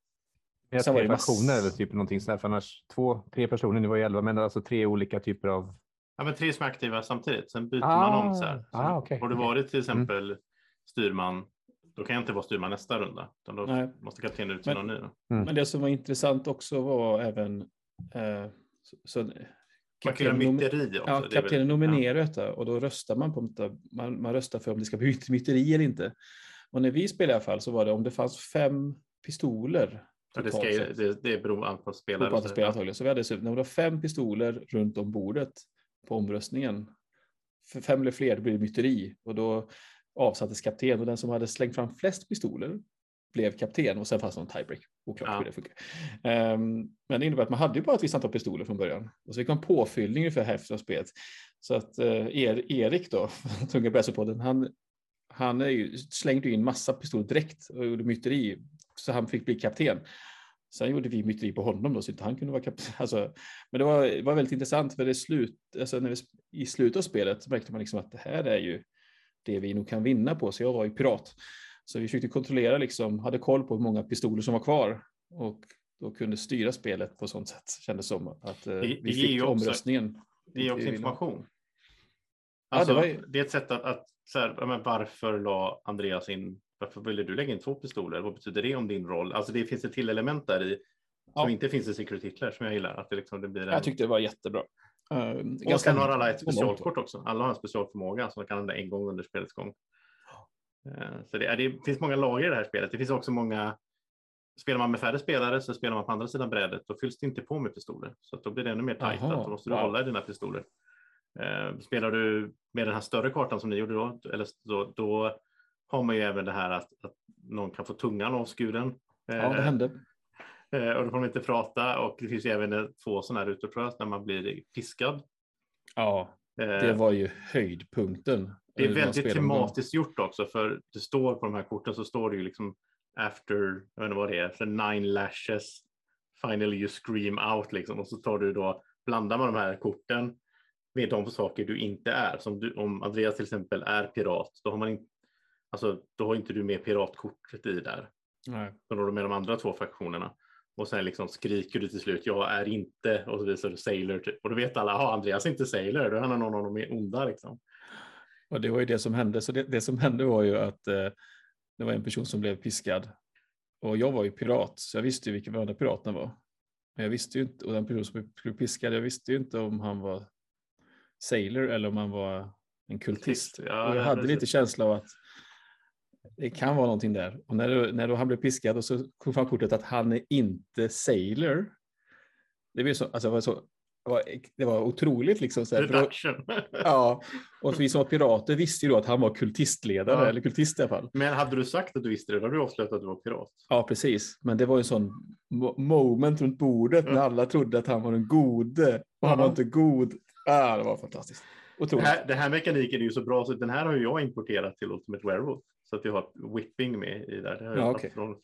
med tre fraktioner eller typ någonting sådär, för annars två, tre personer, nu var ju elva, men alltså tre olika typer av. Ja, men tre som är aktiva samtidigt. Sen byter ah, man om så här. Så ah, okay, har du varit till mm. exempel mm. styrman, då kan jag inte vara styrman nästa runda, utan då Nej. måste kaptenen ut till någon ny. Mm. Men det som var intressant också var även eh, så, så Kaptenen, myteri också. Ja, kaptenen nominerar ja. detta och då röstar man på man, man röstar för om det ska bli myteri eller inte. Och när vi spelade i alla fall så var det om det fanns fem pistoler. Ja, det, ska, det, det beror på spelare. På antal spelare så vi hade, när det var fem pistoler runt om bordet på omröstningen. För fem eller fler blir det myteri och då avsattes kapten och den som hade slängt fram flest pistoler blev kapten och sen fanns någon tiebreak. Oklart ja. hur det funkar. Um, men det innebär att man hade ju bara ett visst antal pistoler från början och så fick man påfyllning ungefär hälften av spelet. Så att uh, Erik då, tunga bräsepodden, han, han är ju, slängde in massa pistoler direkt och gjorde myteri så han fick bli kapten. Sen gjorde vi myteri på honom då så inte han kunde vara kapten. Alltså, men det var, det var väldigt intressant för det slut, alltså när vi, i slutet av spelet märkte man liksom att det här är ju det vi nog kan vinna på. Så jag var ju pirat. Så vi försökte kontrollera, liksom, hade koll på hur många pistoler som var kvar och då kunde styra spelet på sånt sätt kändes som att eh, vi det fick omröstningen. Det är också information. Alltså, ja, det, var... det, är ett sätt att, att så här, men varför la Andreas in, varför ville du lägga in två pistoler? Vad betyder det om din roll? Alltså det finns ett till element där i som inte finns i Secret Hitler som jag gillar. Att det liksom, det blir en... Jag tyckte det var jättebra. Uh, och sen har alla ett specialkort också. Alla har en specialförmåga som kan använda en gång under spelets gång. Eh, så det, det, finns många lager i det här spelet. Det finns också många. Spelar man med färre spelare så spelar man på andra sidan brädet. Då fylls det inte på med pistoler så då blir det ännu mer tajt. Då måste du hålla i dina pistoler. Eh, spelar du med den här större kartan som ni gjorde då, eller då, då har man ju även det här att, att någon kan få tungan avskuren. Ja, det eh, hände. Och då får man inte prata och det finns ju även två sådana här rutor tror jag, när man blir piskad. Ja, det var ju höjdpunkten. Det är väldigt tematiskt gjort också, för det står på de här korten så står det ju liksom after, jag vet inte vad det är, för nine lashes, finally you scream out liksom. Och så tar du då, blandar man de här korten med de saker du inte är. Som du, om Andreas till exempel är pirat, då har man inte, alltså då har inte du med piratkortet i där. Nej. Då har du med de andra två fraktionerna. Och sen liksom skriker du till slut, jag är inte, och så visar du Sailor. Typ. Och då vet alla, ja Andreas inte Sailor, då är han någon av de onda liksom. Och det var ju det som hände. Så det, det som hände var ju att eh, det var en person som blev piskad. Och jag var ju pirat, så jag visste ju vilken andra piraten var. Men jag visste ju inte, och den person som blev piskad, jag visste ju inte om han var sailor eller om han var en kultist. Ja, och jag hade lite känsla av att det kan vara någonting där. Och när, när då han blev piskad och så kom fram kortet att han är inte sailor. Det blev så, alltså det var så det var otroligt. Liksom, så här, då, ja, och vi som var pirater visste ju då att han var kultistledare, ja. eller kultist i alla fall. Men hade du sagt att du visste det, då hade du avslöjat att du var pirat. Ja, precis. Men det var ju en sån moment runt bordet när alla trodde att han var den gode och han var inte god. Ah, det var fantastiskt. Otroligt. Det här, det här mekaniken är ju så bra, så den här har ju jag importerat till Ultimate Werewolf. Så att vi har whipping med i där. Det har jag ja, okay. från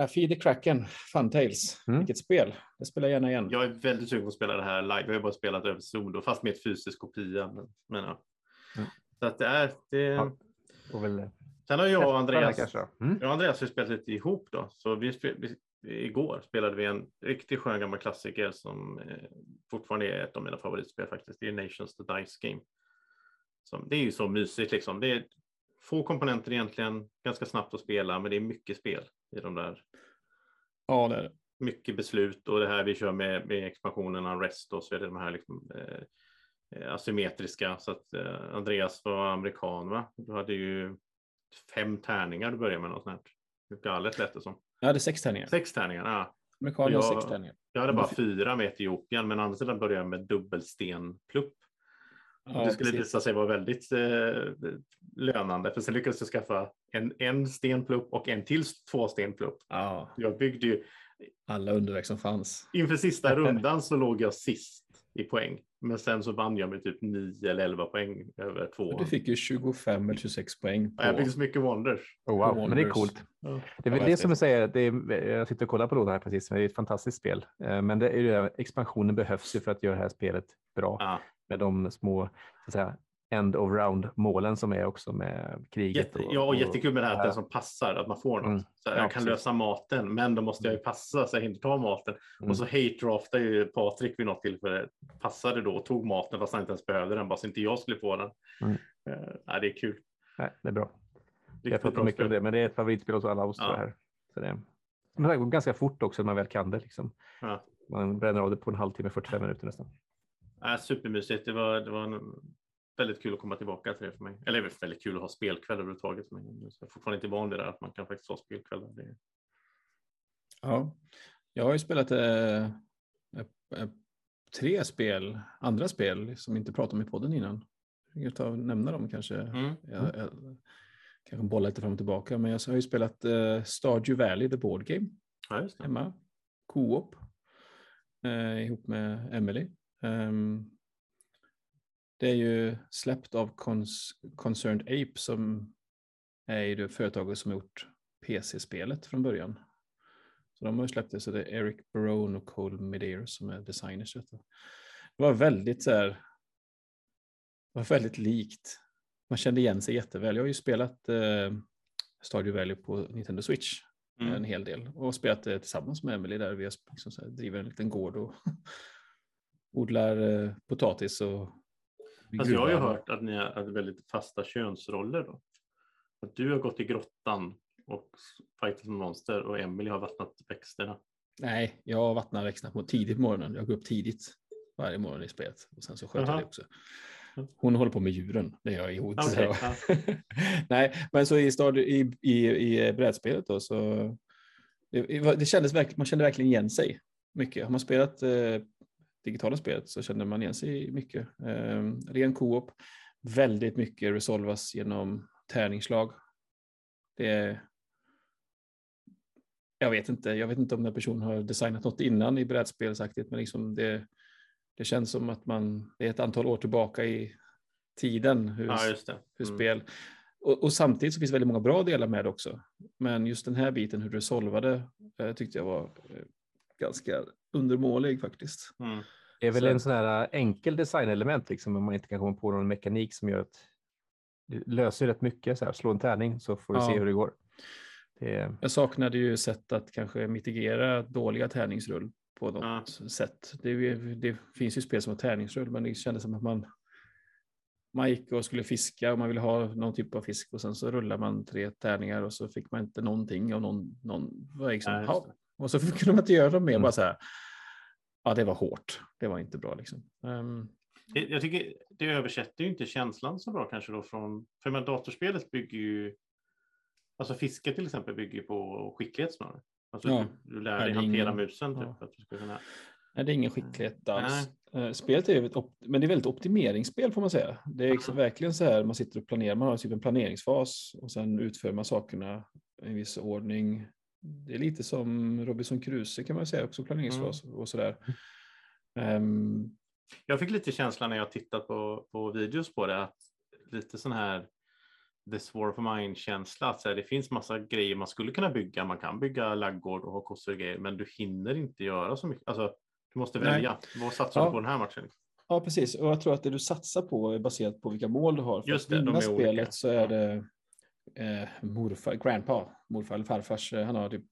Uh, Feed the Kraken, Funtails. Mm. Vilket spel. Det spelar jag gärna igen. Jag är väldigt sugen på att spela det här live. Jag har bara spelat över Zoom då, fast med ett fysiskt kopia. Men, men ja. Mm. Så att det är... Det... Ja, väl... Sen har jag och Andreas, mm. jag och Andreas har spelat lite ihop då. Så vi, vi, igår spelade vi en riktigt skön gammal klassiker som eh, fortfarande är ett av mina favoritspel faktiskt. Det är Nations the Dice Game. Som, det är ju så mysigt liksom. Det är få komponenter egentligen, ganska snabbt att spela, men det är mycket spel i de där. Ja, det är det. Mycket beslut och det här vi kör med, med expansionen Rest och så är det de här liksom, eh, eh, asymmetriska så att eh, Andreas var amerikan va? Du hade ju fem tärningar du börjar med något sånt här. Galet lät det som. Jag hade sex tärningar. Sex tärningar, ja. Amerikaner har Jag- sex tärningar. Jag hade bara Men- fyra med Etiopien, men andra sidan började jag med dubbelstenplupp. Ja, det skulle precis. visa sig vara väldigt eh, lönande, för sen lyckades jag skaffa en, en stenplupp och en till två stenplupp. Ja, Jag byggde ju, alla underverk som fanns. inför sista rundan så låg jag sist i poäng, men sen så vann jag med typ 9 eller 11 poäng över två. Du fick ju 25 eller 26 poäng. På... Jag fick så mycket Wonders. Oh, wow, men det är Wonders. coolt. Ja. Det är väl det som jag säger, det är, jag sitter och kollar på lådan här precis, det är ett fantastiskt spel. Eh, Men det är ju det, expansionen behövs ju för att göra det här spelet bra Ja, med de små så att säga, end of round målen som är också med kriget. jätte, ja, och jättekul med det här att Ja. den som passar, att man får något. Mm. Så här, Ja, jag kan lösa maten, men då måste jag ju passa så jag hinner ta maten. Mm. Och så hate draftar ju Patrik vid något tillfälle, passade då och tog maten fast han inte ens behövde den, bara så inte jag skulle få den. Mm. Eh, nej, det är kul. Nej, det är bra. Jag Riktigt pratar bra mycket om det, men det är ett favoritspel hos alla oss Ja. jag här. Så det, men det går ganska fort också när man väl kan det. Liksom. Ja. Man bränner av det på en halvtimme, 45 minuter nästan. Nej, supermysigt. Det var, det var en, väldigt kul att komma tillbaka till det för mig. Eller väldigt kul att ha spelkväll överhuvudtaget. Men jag är fortfarande inte van vid det här, att man kan faktiskt ha spelkvällar. Det, Ja, jag har ju spelat eh, eh, tre spel, andra spel som inte pratat om i podden innan. Jag kan ta och nämna dem kanske. Mm. Jag, jag, kanske bolla lite fram och tillbaka, men jag har ju spelat eh, Stardew Valley, the board game, ja, hemma. Co-op. Eh, ihop med Emily. Ehm, det är ju släppt av Concerned Ape som är ju det företaget som gjort PC-spelet från början. Så de har ju släppt det, så det är Eric Barone och Cole Medeiros som är designers. Det var väldigt så här, det var väldigt likt. Man kände igen sig jätteväl. Jag har ju spelat eh, Stardew Valley på Nintendo Switch Mm. en hel del och spelat det tillsammans med Emily där vi liksom driver en liten gård och odlar eh, potatis och Alltså jag har ju hört att ni har väldigt fasta könsroller. Då. Att du har gått i grottan och fightat med monster och Emily har vattnat växterna. Nej, jag vattnar växterna på tidigt på morgonen. Jag går upp tidigt varje morgon i spelet och sen så sköter jag Jaha. det också. Hon håller på med djuren, det gör jag ihop. Okej, så. ja. Nej, men så i, stad, i, i, i brädspelet då så det, det kändes verkligen, man kände verkligen igen sig mycket. Har man spelat eh, digitala spelet så känner man igen sig mycket. Eh, ren co-op, väldigt mycket resolvas genom tärningsslag. Det är jag vet inte, jag vet inte om den personen har designat något innan i brädspelsaktigt, men liksom det, det känns som att man, det är ett antal år tillbaka i tiden hur, ja, det. hur Mm. spel. Och, och samtidigt så finns det väldigt många bra delar med också. Men just den här biten, hur du solvade, eh, tyckte jag var eh, ganska undermålig faktiskt. Mm. Det är väl Så- en sån här äh, enkel designelement, liksom, om man inte kan komma på någon mekanik som gör att det löser rätt mycket. Så här, slå en tärning så får du Ja. se hur det går. Det Jag saknade ju sätt att kanske mitigera dåliga tärningsrull på något Ja. sätt. Det, det finns ju spel som har tärningsrull, men det kändes som att man man gick och skulle fiska och man ville ha någon typ av fisk och sen så rullar man tre tärningar och så fick man inte någonting av någon. någon var liksom, "Ja." och så kunde man inte göra dem mer, Mm. bara så här. Ja, det var hårt. Det var inte bra liksom. Det- Jag tycker det översätter ju inte känslan så bra kanske då från, för men datorspelet bygger ju, alltså fiske till exempel bygger på skicklighet snarare. Alltså Ja. du, du lär dig hantera ingen- musen typ. ja. Att du ska kunna, Nej, det är ingen skicklighet alls. Eh, Spelet är ju ett, men det är väldigt optimeringsspel får man säga. Det är verkligen så här, man sitter och planerar, man har typ en planeringsfas och sen utför man sakerna i en viss ordning. Det är lite som Robinson Crusoe kan man säga, också planeringsfas och sådär. Ehm, Jag fick lite känslan när jag tittat på, på videos på det att lite sån här the swore of mine känsla att så här, det finns massa grejer man skulle kunna bygga. Man kan bygga laggård och ha kossor och grejer, men du hinner inte göra så mycket. Alltså, du måste Nej. välja. Vad satsar Ja. du på den här matchen? ja, precis. Och jag tror att det du satsar på är baserat på vilka mål du har. För Just att det, de vinna är olika. spelet så är det eh, morfar, grandpa, morfar eller farfars, eh, han har typ,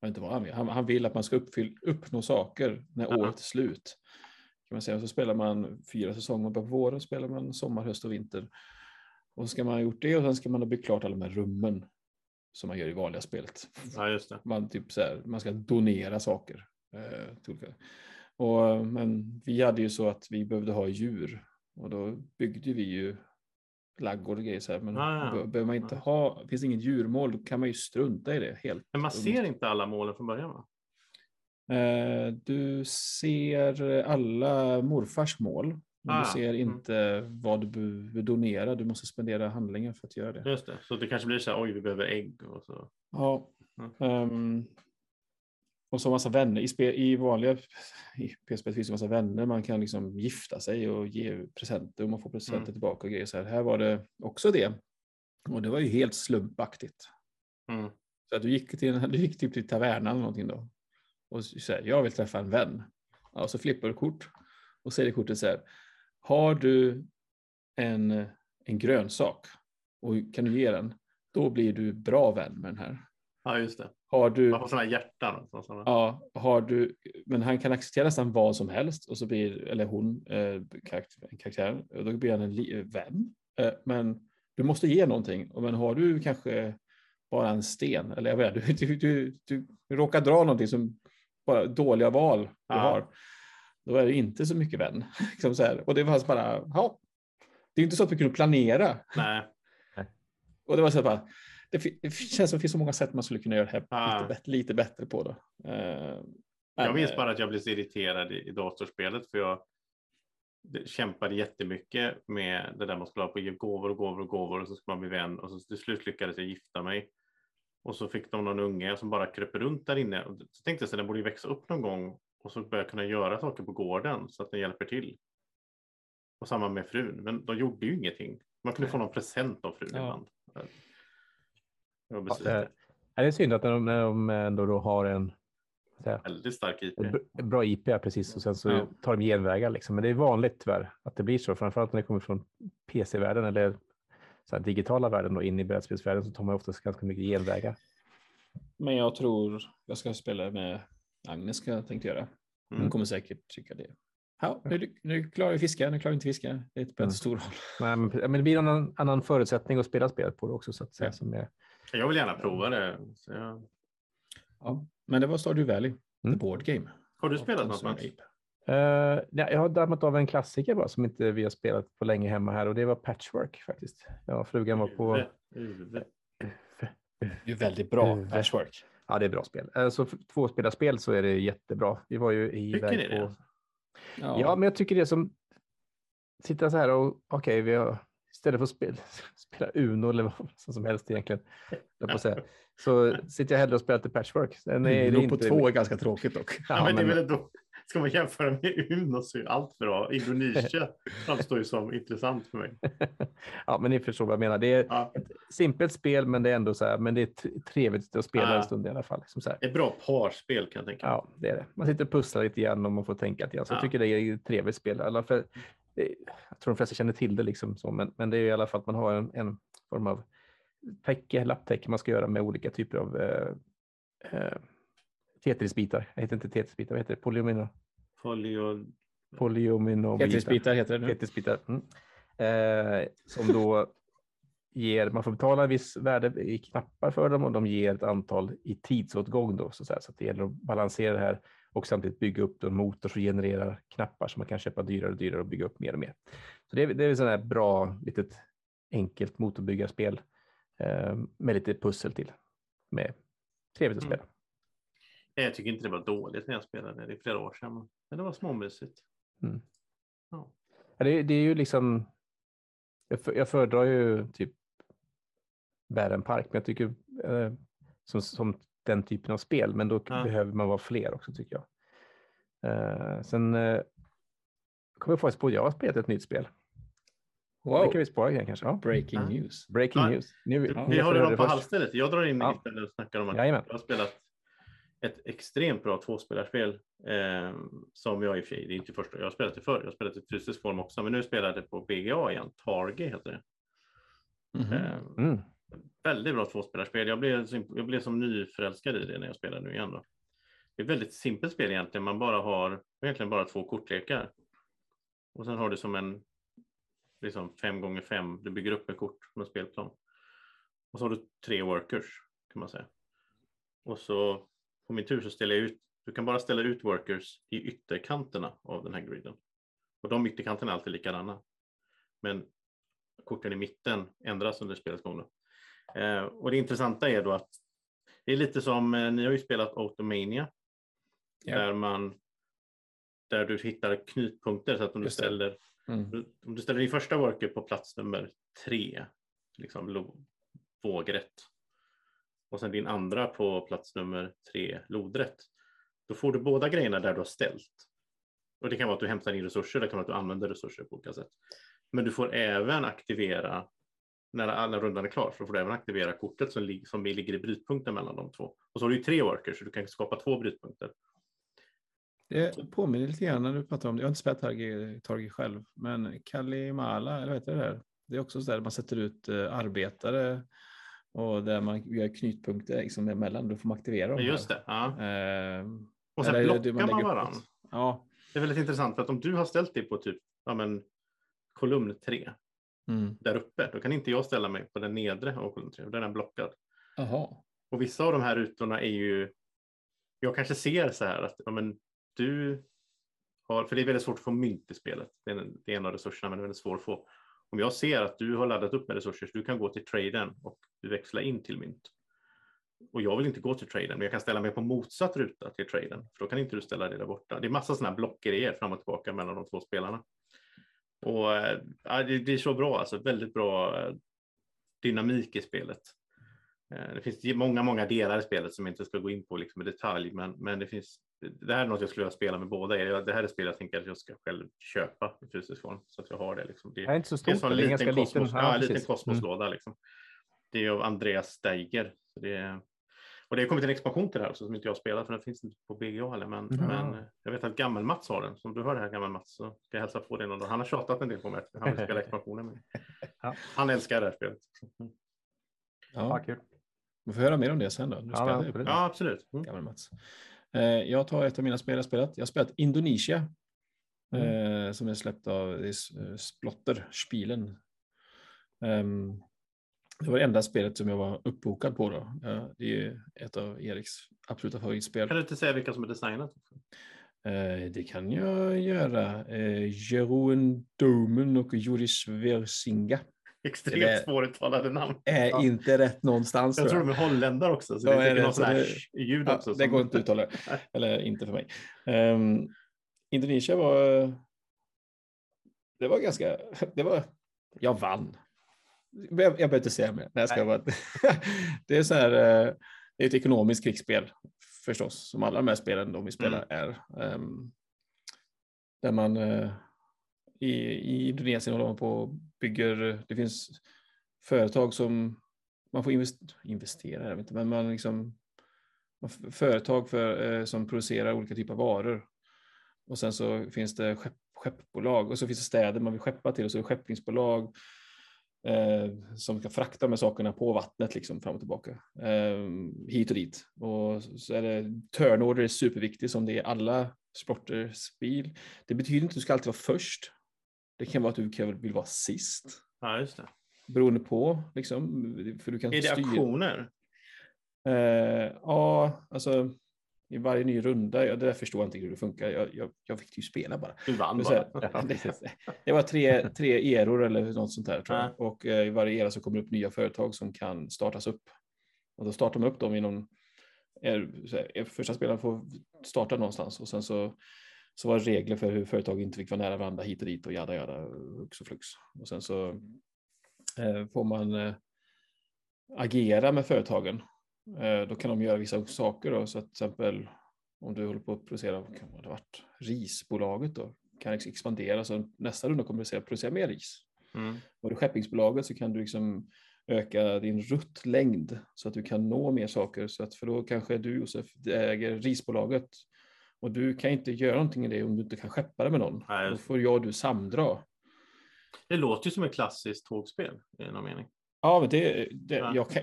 jag vet inte vad han vill. Han, han vill att man ska uppfyll, uppnå saker när Ja. året är slut. Kan man säga. Så spelar man fyra säsonger på våren, spelar man sommar, höst och vinter. Och så ska man ha gjort det och sen ska man ha byggt klart alla de här rummen som man gör i vanliga spelet. Ja. Man, typ så här, man ska donera saker. Eh, och, men vi hade ju så att vi behövde ha djur och då byggde vi ju laggård och grejer så här. Men Ah, behöver man inte Ja. ha, finns det inget djurmål, då kan man ju strunta i det helt. Men man ser inte alla målen från början va? Eh, Du ser alla morfars mål. Men Ah, du ser mm. inte vad du behöver donera. Du måste spendera handlingar för att göra det. Just det, så det kanske blir så här, oj vi behöver ägg och så. Ja. Mm. ehm, och så massa vänner. I, spel, i vanliga i PSP finns det massa vänner. Man kan liksom gifta sig och ge presenter och man får presenter Mm. tillbaka och grejer. Så här. här var det också det. Och det var ju helt slumpaktigt. Mm. Så att du gick, till, du gick typ till tavernan eller någonting då. Och här, jag vill träffa en vän. Ja, så flippar du kort. Och säger kortet så här. Har du en, en grönsak och kan du ge den, då blir du bra vän med den här. Ja just det. Har du, Man får sådana hjärtan. Sådana. ja, har du, men han kan acceptera nästan vad som helst och så blir, eller hon, eh, karaktär, en karaktär, och då blir han en li, vän. Eh, men du måste ge någonting. Men har du kanske bara en sten, eller jag vet du, du, du, du, du råkar dra någonting som bara dåliga val du Ja. har, då är det inte så mycket vän. Liksom så här. Och det var så bara, ja, det är inte så att vi kunde planera. Nej, Och det var så här bara, det, känns som det finns så många sätt man skulle kunna göra det här Ja. lite, bättre, lite bättre på. Då. Eh, jag men, minns eh, bara att jag blev så irriterad i, i datorspelet för jag kämpade jättemycket med det där man skulle ha på att ge gåvor och gåvor och gåvor och så ska man bli vän och så till slut lyckades jag gifta mig. Och så fick de någon unge som bara kröp runt där inne. Och så tänkte jag så den borde växa upp någon gång och så börja kunna göra saker på gården så att den hjälper till. Och samma med frun, men de gjorde ju ingenting. Man kunde få någon present av frun Ja. ibland. Jag Ja, eh, är det synd att när de, när de ändå då har en jag, Väldigt stark IP. ett br- bra IP, precis, och sen så Ja. tar de genvägar. Liksom. Men det är vanligt tyvärr att det blir så, framförallt när det kommer från PC-världen eller så här, digitala världen och in i brädspelsvärlden så tar man oftast ganska mycket genvägar. Men jag tror jag ska spela med Agnes, jag tänkte göra. Hon Mm. kommer säkert tycka det. Ja, nu, nu klarar vi fiska, nu klarar vi inte fiska. Det spelar Mm. inte stor roll. Nej, men, men det blir en annan, annan förutsättning att spela spelet på det också. Så att säga, Ja. som är, Jag vill gärna prova det. Så jag... Ja, men det var Stardew Valley, Mm. the board game. Har du spelat något Mats? Sawyer. Eh, nej, jag har dammat av en klassiker bara som inte vi har spelat på länge hemma här och det var Patchwork faktiskt. Ja, frugan var på... Det är väldigt bra patchwork. Ja, det är bra spel. Eh, Så tvåspelarspel så är det jättebra. Vi var ju i Tycker ni på... Ja, Ja, men jag tycker det som sitta så här och okej, vi har istället för att spela, spela Uno eller vad som helst egentligen, på säga, så sitter jag hellre och spelar till Patchwork. Sen är det Uno på inte- två är ganska tråkigt dock. Ja, Ja, men det är väl då, ska man jämföra med Uno så är allt bra. Indonesien framstår ju som intressant för mig. ja, men ni förstår vad jag menar. Det är Ja, ett simpelt spel, men det är ändå så här, men det är trevligt att spela Ja. en stund i alla fall. Som så här. ett bra parspel kan jag tänka mig. Ja, det är det. Man sitter och pusslar lite grann och man får tänka lite grann. Så jag Ja. tycker det är ett trevligt spel. Alla fall, det- jag tror de flesta känner till det, liksom så, men, men det är i alla fall att man har en, en form av täcke, lapptäcke man ska göra med olika typer av eh, eh, Tetrisbitar. Jag heter inte Tetrisbitar, vad heter det? Polyomino, Folio... polyominobitar. Tetrisbitar heter det nu. Tetrisbitar. Mm. Eh, som då ger, man får betala en viss värde i knappar för dem och de ger ett antal i tidsåtgång då så, så att det gäller att balansera det här och samtidigt bygga upp en motor som genererar knappar som man kan köpa dyrare och dyrare och bygga upp mer och mer. Så det är, det är här bra litet enkelt motorbyggarspel eh, med lite pussel till. Med trevligt att Mm. spela. Jag tycker inte det var dåligt när jag spelade det i flera år sedan. Men det var småmysigt. Mm. Ja. Ja, det, det är ju liksom. Jag, för, jag föredrar ju typ Bären Park, men jag tycker eh, som, som den typen av spel, men då Ja. behöver man vara fler också tycker jag. Eh, sen eh, kommer jag faktiskt på att jag har spelat ett nytt spel. Det Wow, kan vi spara igen kanske. Ja. breaking Ja. news. Breaking Ja. news. Nu, Vi ni har det på först. halsstället. Jag drar in Ja. mitt och snackar om att Jajamän. jag har spelat ett extremt bra tvåspelarspel eh, som jag i och för sig, det är inte första, jag har spelat det förr, jag har spelat det i fysisk form också, men nu spelar jag det på BGA igen, Target heter det. Mhm. Eh, Mm väldigt bra tvåspelarspel. Jag blev, jag blev som nyförälskad i det när jag spelade nu igen. Då. Det är ett väldigt simpelt spel egentligen. Man bara har egentligen bara två kortlekar. Och sen har du som en liksom fem gånger fem. Du bygger upp ett kort med spelplan. Och så har du tre workers kan man säga. Och så på min tur så ställer jag ut. Du kan bara ställa ut workers i ytterkanterna av den här griden. Och de ytterkanterna är alltid likadana. Men korten i mitten ändras under spelets gång. Då. Eh, och det intressanta är då att det är lite som, eh, ni har ju spelat Automania, Ja. där man där du hittar knutpunkter så att om du ställer Mm. om du ställer din första worker på plats nummer tre, liksom vågrätt, och sen din andra på plats nummer tre, lodrätt, då får du båda grejerna där du har ställt. Och det kan vara att du hämtar in resurser, det kan vara att du använder resurser på olika sätt. Men du får även aktivera, när alla rundan är klar, så får du även aktivera kortet som, lig- som ligger i brytpunkten mellan de två. Och så har du ju tre workers, så du kan skapa två brytpunkter. Det påminner lite grann när du pratar om det. Jag har inte spelat Targi, Targi själv, men Kalimala, eller vad heter det där? Det är också så där man sätter ut eh, arbetare och där man gör knutpunkter liksom emellan. Då får man aktivera dem. Just det. Ja. Eh, Och sen blockar man, varann. ett- Ja. Det är väldigt intressant för att om du har ställt dig på typ ja, men, kolumn 3 Mm. där uppe, då kan inte jag ställa mig på den nedre av kolumn 3, där är den blockad. Jaha. Och vissa av de här rutorna är ju, jag kanske ser så här att ja, men, du har, för det är väldigt svårt att få mynt i spelet, det är en, det är en av resurserna men det är väldigt svårt att få. Om jag ser att du har laddat upp med resurser så du kan gå till traden och du växlar in till mynt. Och jag vill inte gå till traden, men jag kan ställa mig på motsatt ruta till traden, för då kan inte du ställa dig där borta. Det är massa sådana här blockgrejer fram och tillbaka mellan de två spelarna. Och ja, det, det är så bra, alltså väldigt bra eh, dynamik i spelet. Eh, Det finns många, många delar i spelet som jag inte ska gå in på liksom i detalj, men, men det finns. Det här är något jag skulle vilja spela med båda er. Det här är spel jag tänker att jag ska själv köpa i fysisk form så att jag har det. Liksom. Det, Det är inte så det är stort. en sån Det är liten ganska liten. kosmos, ja, en liten. Mm. kosmoslåda. Liksom. Det är av Andreas Steiger. Så det är, och det har kommit en expansion till det här också som inte jag har spelat för den finns inte på BGA heller. Men, Ja. men eh, jag vet att Gammel-Mats har den. Så om du hör det här Gammel-Mats så ska jag hälsa på dig någon dag. Han har tjatat en del på mig att han vill spela expansionen. Med. Ja. Han älskar det här spelet. Mm. Ja, Ja. kul. Vi får höra mer om det sen då. Du Ja, spelar absolut. Ja, absolut. Mm. gammal Mats. Eh, jag tar ett av mina spel jag spelat. Jag har spelat Indonesia. Mm. Eh, som är släppt av det Splotter, Spielen. Ehm, det var det enda spelet som jag var uppbokad på då. Det är ju ett av Eriks absoluta favoritspel. Kan du inte säga vilka som är designat? Eh, det kan jag göra. Eh, Jeroen Domen och Joris Versinga Extremt svåruttalade namn. är Ja. inte rätt någonstans. Jag tror de är holländare också. Så Ja, det är säkert Så sån här det- ljud Ja, också. det som- går inte att uttala. Eller inte för mig. Um, Indonesien var... Det var ganska... Det var, jag vann. Jag, behöver inte säga mer. Nej, jag ska bara, det är så här... eh, Det är ett ekonomiskt krigsspel förstås, som alla de här spelen de vi spelar är. Ehm, där man eh, i, i Indonesien håller man på och bygger, det finns företag som man får invest, investera, jag vet inte, men man liksom företag för, eh, som producerar olika typer av varor. Och sen så finns det skepp, skeppbolag och så finns det städer man vill skeppa till och så är det skeppningsbolag eh, som ska frakta de här sakerna på vattnet liksom fram och tillbaka. Eh, hit och dit. Och så är det turnorder är superviktigt som det är alla sporter, spel. Det betyder inte att du ska alltid vara först. Det kan vara att du vill vara sist. Ja, just det. Beroende på, liksom. För du kan Är det styra- aktioner? Eh, ja, alltså i varje ny runda, ja, det där förstår jag inte hur det funkar. Jag, jag, jag fick ju spela bara. Du vann så här, bara. det, det var tre, tre eror eller något sånt där tror jag. Och eh, i varje era så kommer det upp nya företag som kan startas upp. Och då startar man upp dem inom, er, här, er första spelaren får starta någonstans och sen så, så var det regler för hur företag inte fick vara nära varandra hit och dit och jada jada, hux och flux. Och sen så eh, får man eh, agera med företagen. Eh, då kan de göra vissa saker då, så att till exempel om du håller på att producera, vad kan det varit, risbolaget då, kan ex- expandera så nästa runda kommer du se producera mer ris. Mm. Och det skeppningsbolaget så kan du liksom öka din ruttlängd så att du kan nå mer saker. Så att, för då kanske du Josef äger risbolaget och du kan inte göra någonting i det om du inte kan skeppa det med någon. Nej, Då får jag och du samdra. Det låter ju som ett klassiskt tågspel i någon mening. Ja, men det, det, Ja. jag kan,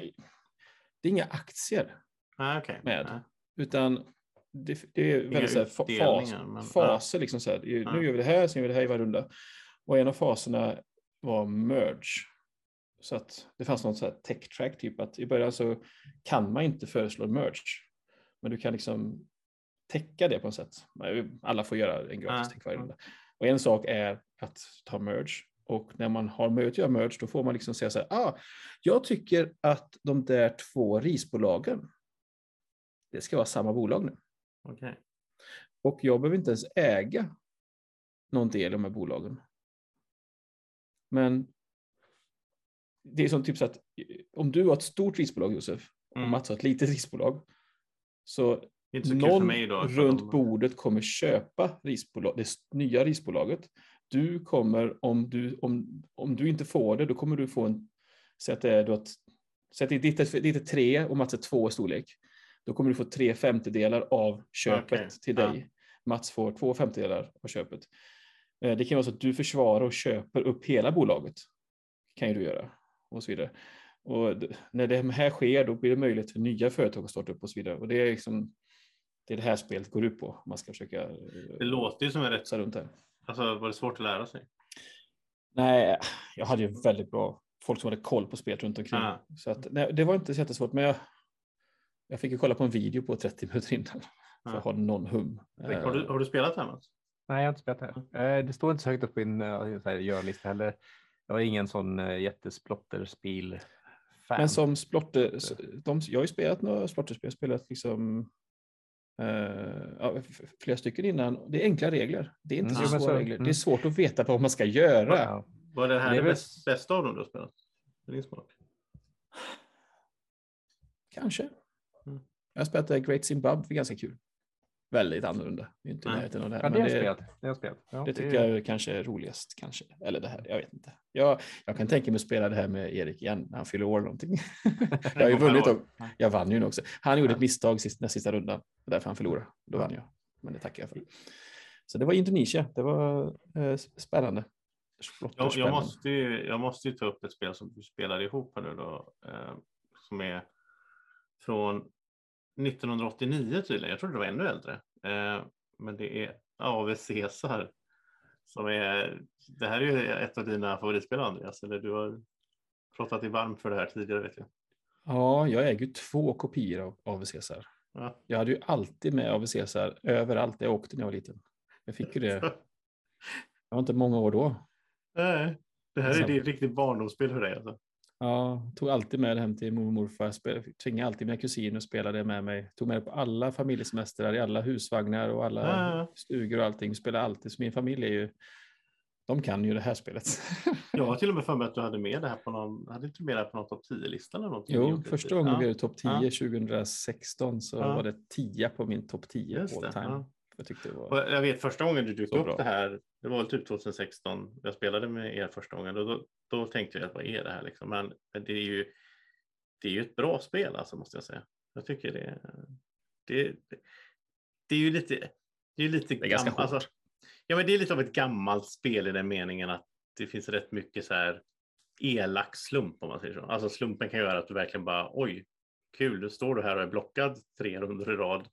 det är inga aktier Nej, okej. Med. Nej. utan det, det är väldigt så här, fa- fas, men- faser. Liksom så här. Ja. Nu gör vi det här, sen gör vi det här i varje runda. Och en av faserna var merge. Så att det fanns något så här tech track, typ att i början så kan man inte föreslå merge. Men du kan liksom täcka det på något sätt. Alla får göra en gratis Ja. tech varje runda. Och en sak är att ta merge. Och när man har möjlighet att göra merge, då får man liksom säga så här, ah, jag tycker att de där två risbolagen, det ska vara samma bolag nu. Okej. Och jag behöver inte ens äga någon del i de här bolagen. Men det är som typ så att om du har ett stort risbolag Josef och Mm. Mats har ett litet risbolag så så någon då. runt de- bordet kommer köpa risbolag, det nya risbolaget. Du kommer, om du, om, om du inte får det, då kommer du få en, säg att det är, då att, ditt är, ditt är tre och Mats är två i storlek. Då kommer du få tre femtedelar av köpet Okej, till ja. dig. Mats får två femtedelar av köpet. Eh, Det kan vara så att du försvarar och köper upp hela bolaget. kan ju du göra. Och så vidare. Och när det här sker, då blir det möjligt för nya företag att starta upp och så vidare. Och det är liksom det är det här spelet går ut på. Man ska försöka eh, Det låter ju som en rätt... runt här. Alltså var det svårt att lära sig? Nej, jag hade ju väldigt bra folk som hade koll på spelet runt omkring. Ah. Så att, nej, det var inte så jättesvårt, men jag, jag fick ju kolla på en video på 30 minuter innan för Ah. att ha någon hum. Har du, har du spelat det här Mats? Nej, jag har inte spelat det. här. Eh, Det står inte så högt upp på min eh, görlista heller. Jag är ingen sån eh, jättesplotterspel. Fan. Men som splotter, de, jag har ju spelat några splotterspel, spelat liksom f- flera stycken innan. Det är enkla regler. Det är inte Mm, så svåra så- regler. Det mm. är svårt att veta vad man ska göra. Ja. Var det här Det det, är väl- bäst, bästa av dem du har spelat? För din smak? Kanske. Mm. Jag har spelat eh, Great Zimbabwe, ganska kul. Väldigt annorlunda. Det är inte i Nej. närheten av det här. Ja, det det, jag spelat. Det spelat. Ja, det det tycker är- jag kanske är roligast. Kanske. Eller det här, jag vet inte. Jag, jag kan tänka mig att spela det här med Erik igen när han fyller år eller någonting. jag har ju vunnit och jag vann ju också. Han gjorde ett misstag sist, den sista rundan. Det är därför han förlorade. Då vann jag. Men det tackar jag för. Så det var Indonesien. Det var eh, spännande. Jag, jag, måste ju, jag måste ju ta upp ett spel som du spelade ihop här nu då. Eh, som är från 1989 tydligen. Jag trodde det var ännu äldre. Eh, men det är AV Caesar. Som är, det här är ju ett av dina favoritspel Andreas. Eller du har pratat dig varm för det här tidigare vet jag. Ja, jag äger ju två kopior av AV Caesar. Ja. Jag hade ju alltid med AV Caesar överallt jag åkte när jag var liten. Jag fick ju det. Jag var inte många år då. Nej, det här är det riktigt barndomsspel för dig alltså. Ja, tog alltid med det hem till mormor och morfar. Spel- Tvingade alltid mina kusiner att spela det med mig. Tog med det på alla familjesemestrar, i alla husvagnar och alla Ja. stugor och allting. Spelade alltid. Så min familj är ju, de kan ju det här spelet. Jag har till och med för mig att du hade med det här på någon, hade inte med det här på någon topp 10-lista eller någonting? Jo, första gången ja, vi gjorde topp 10 Ja. 2016 så Ja. var det 10 på min topp 10 Just all time. Ja. Jag tyckte det var... jag vet första gången du dök upp bra. det här, det var typ 2016, jag spelade med er första gången, och då, då tänkte jag att vad är det här liksom? Men, det är ju det är ju ett bra spel alltså måste jag säga. Jag tycker det, det, det är ju lite, det är lite Det är ganska alltså, ja, men det är lite av ett gammalt spel i den meningen att det finns rätt mycket så här elak slump om man säger så. Alltså slumpen kan göra att du verkligen bara oj, kul, nu står du här och är blockad tre runder i rad.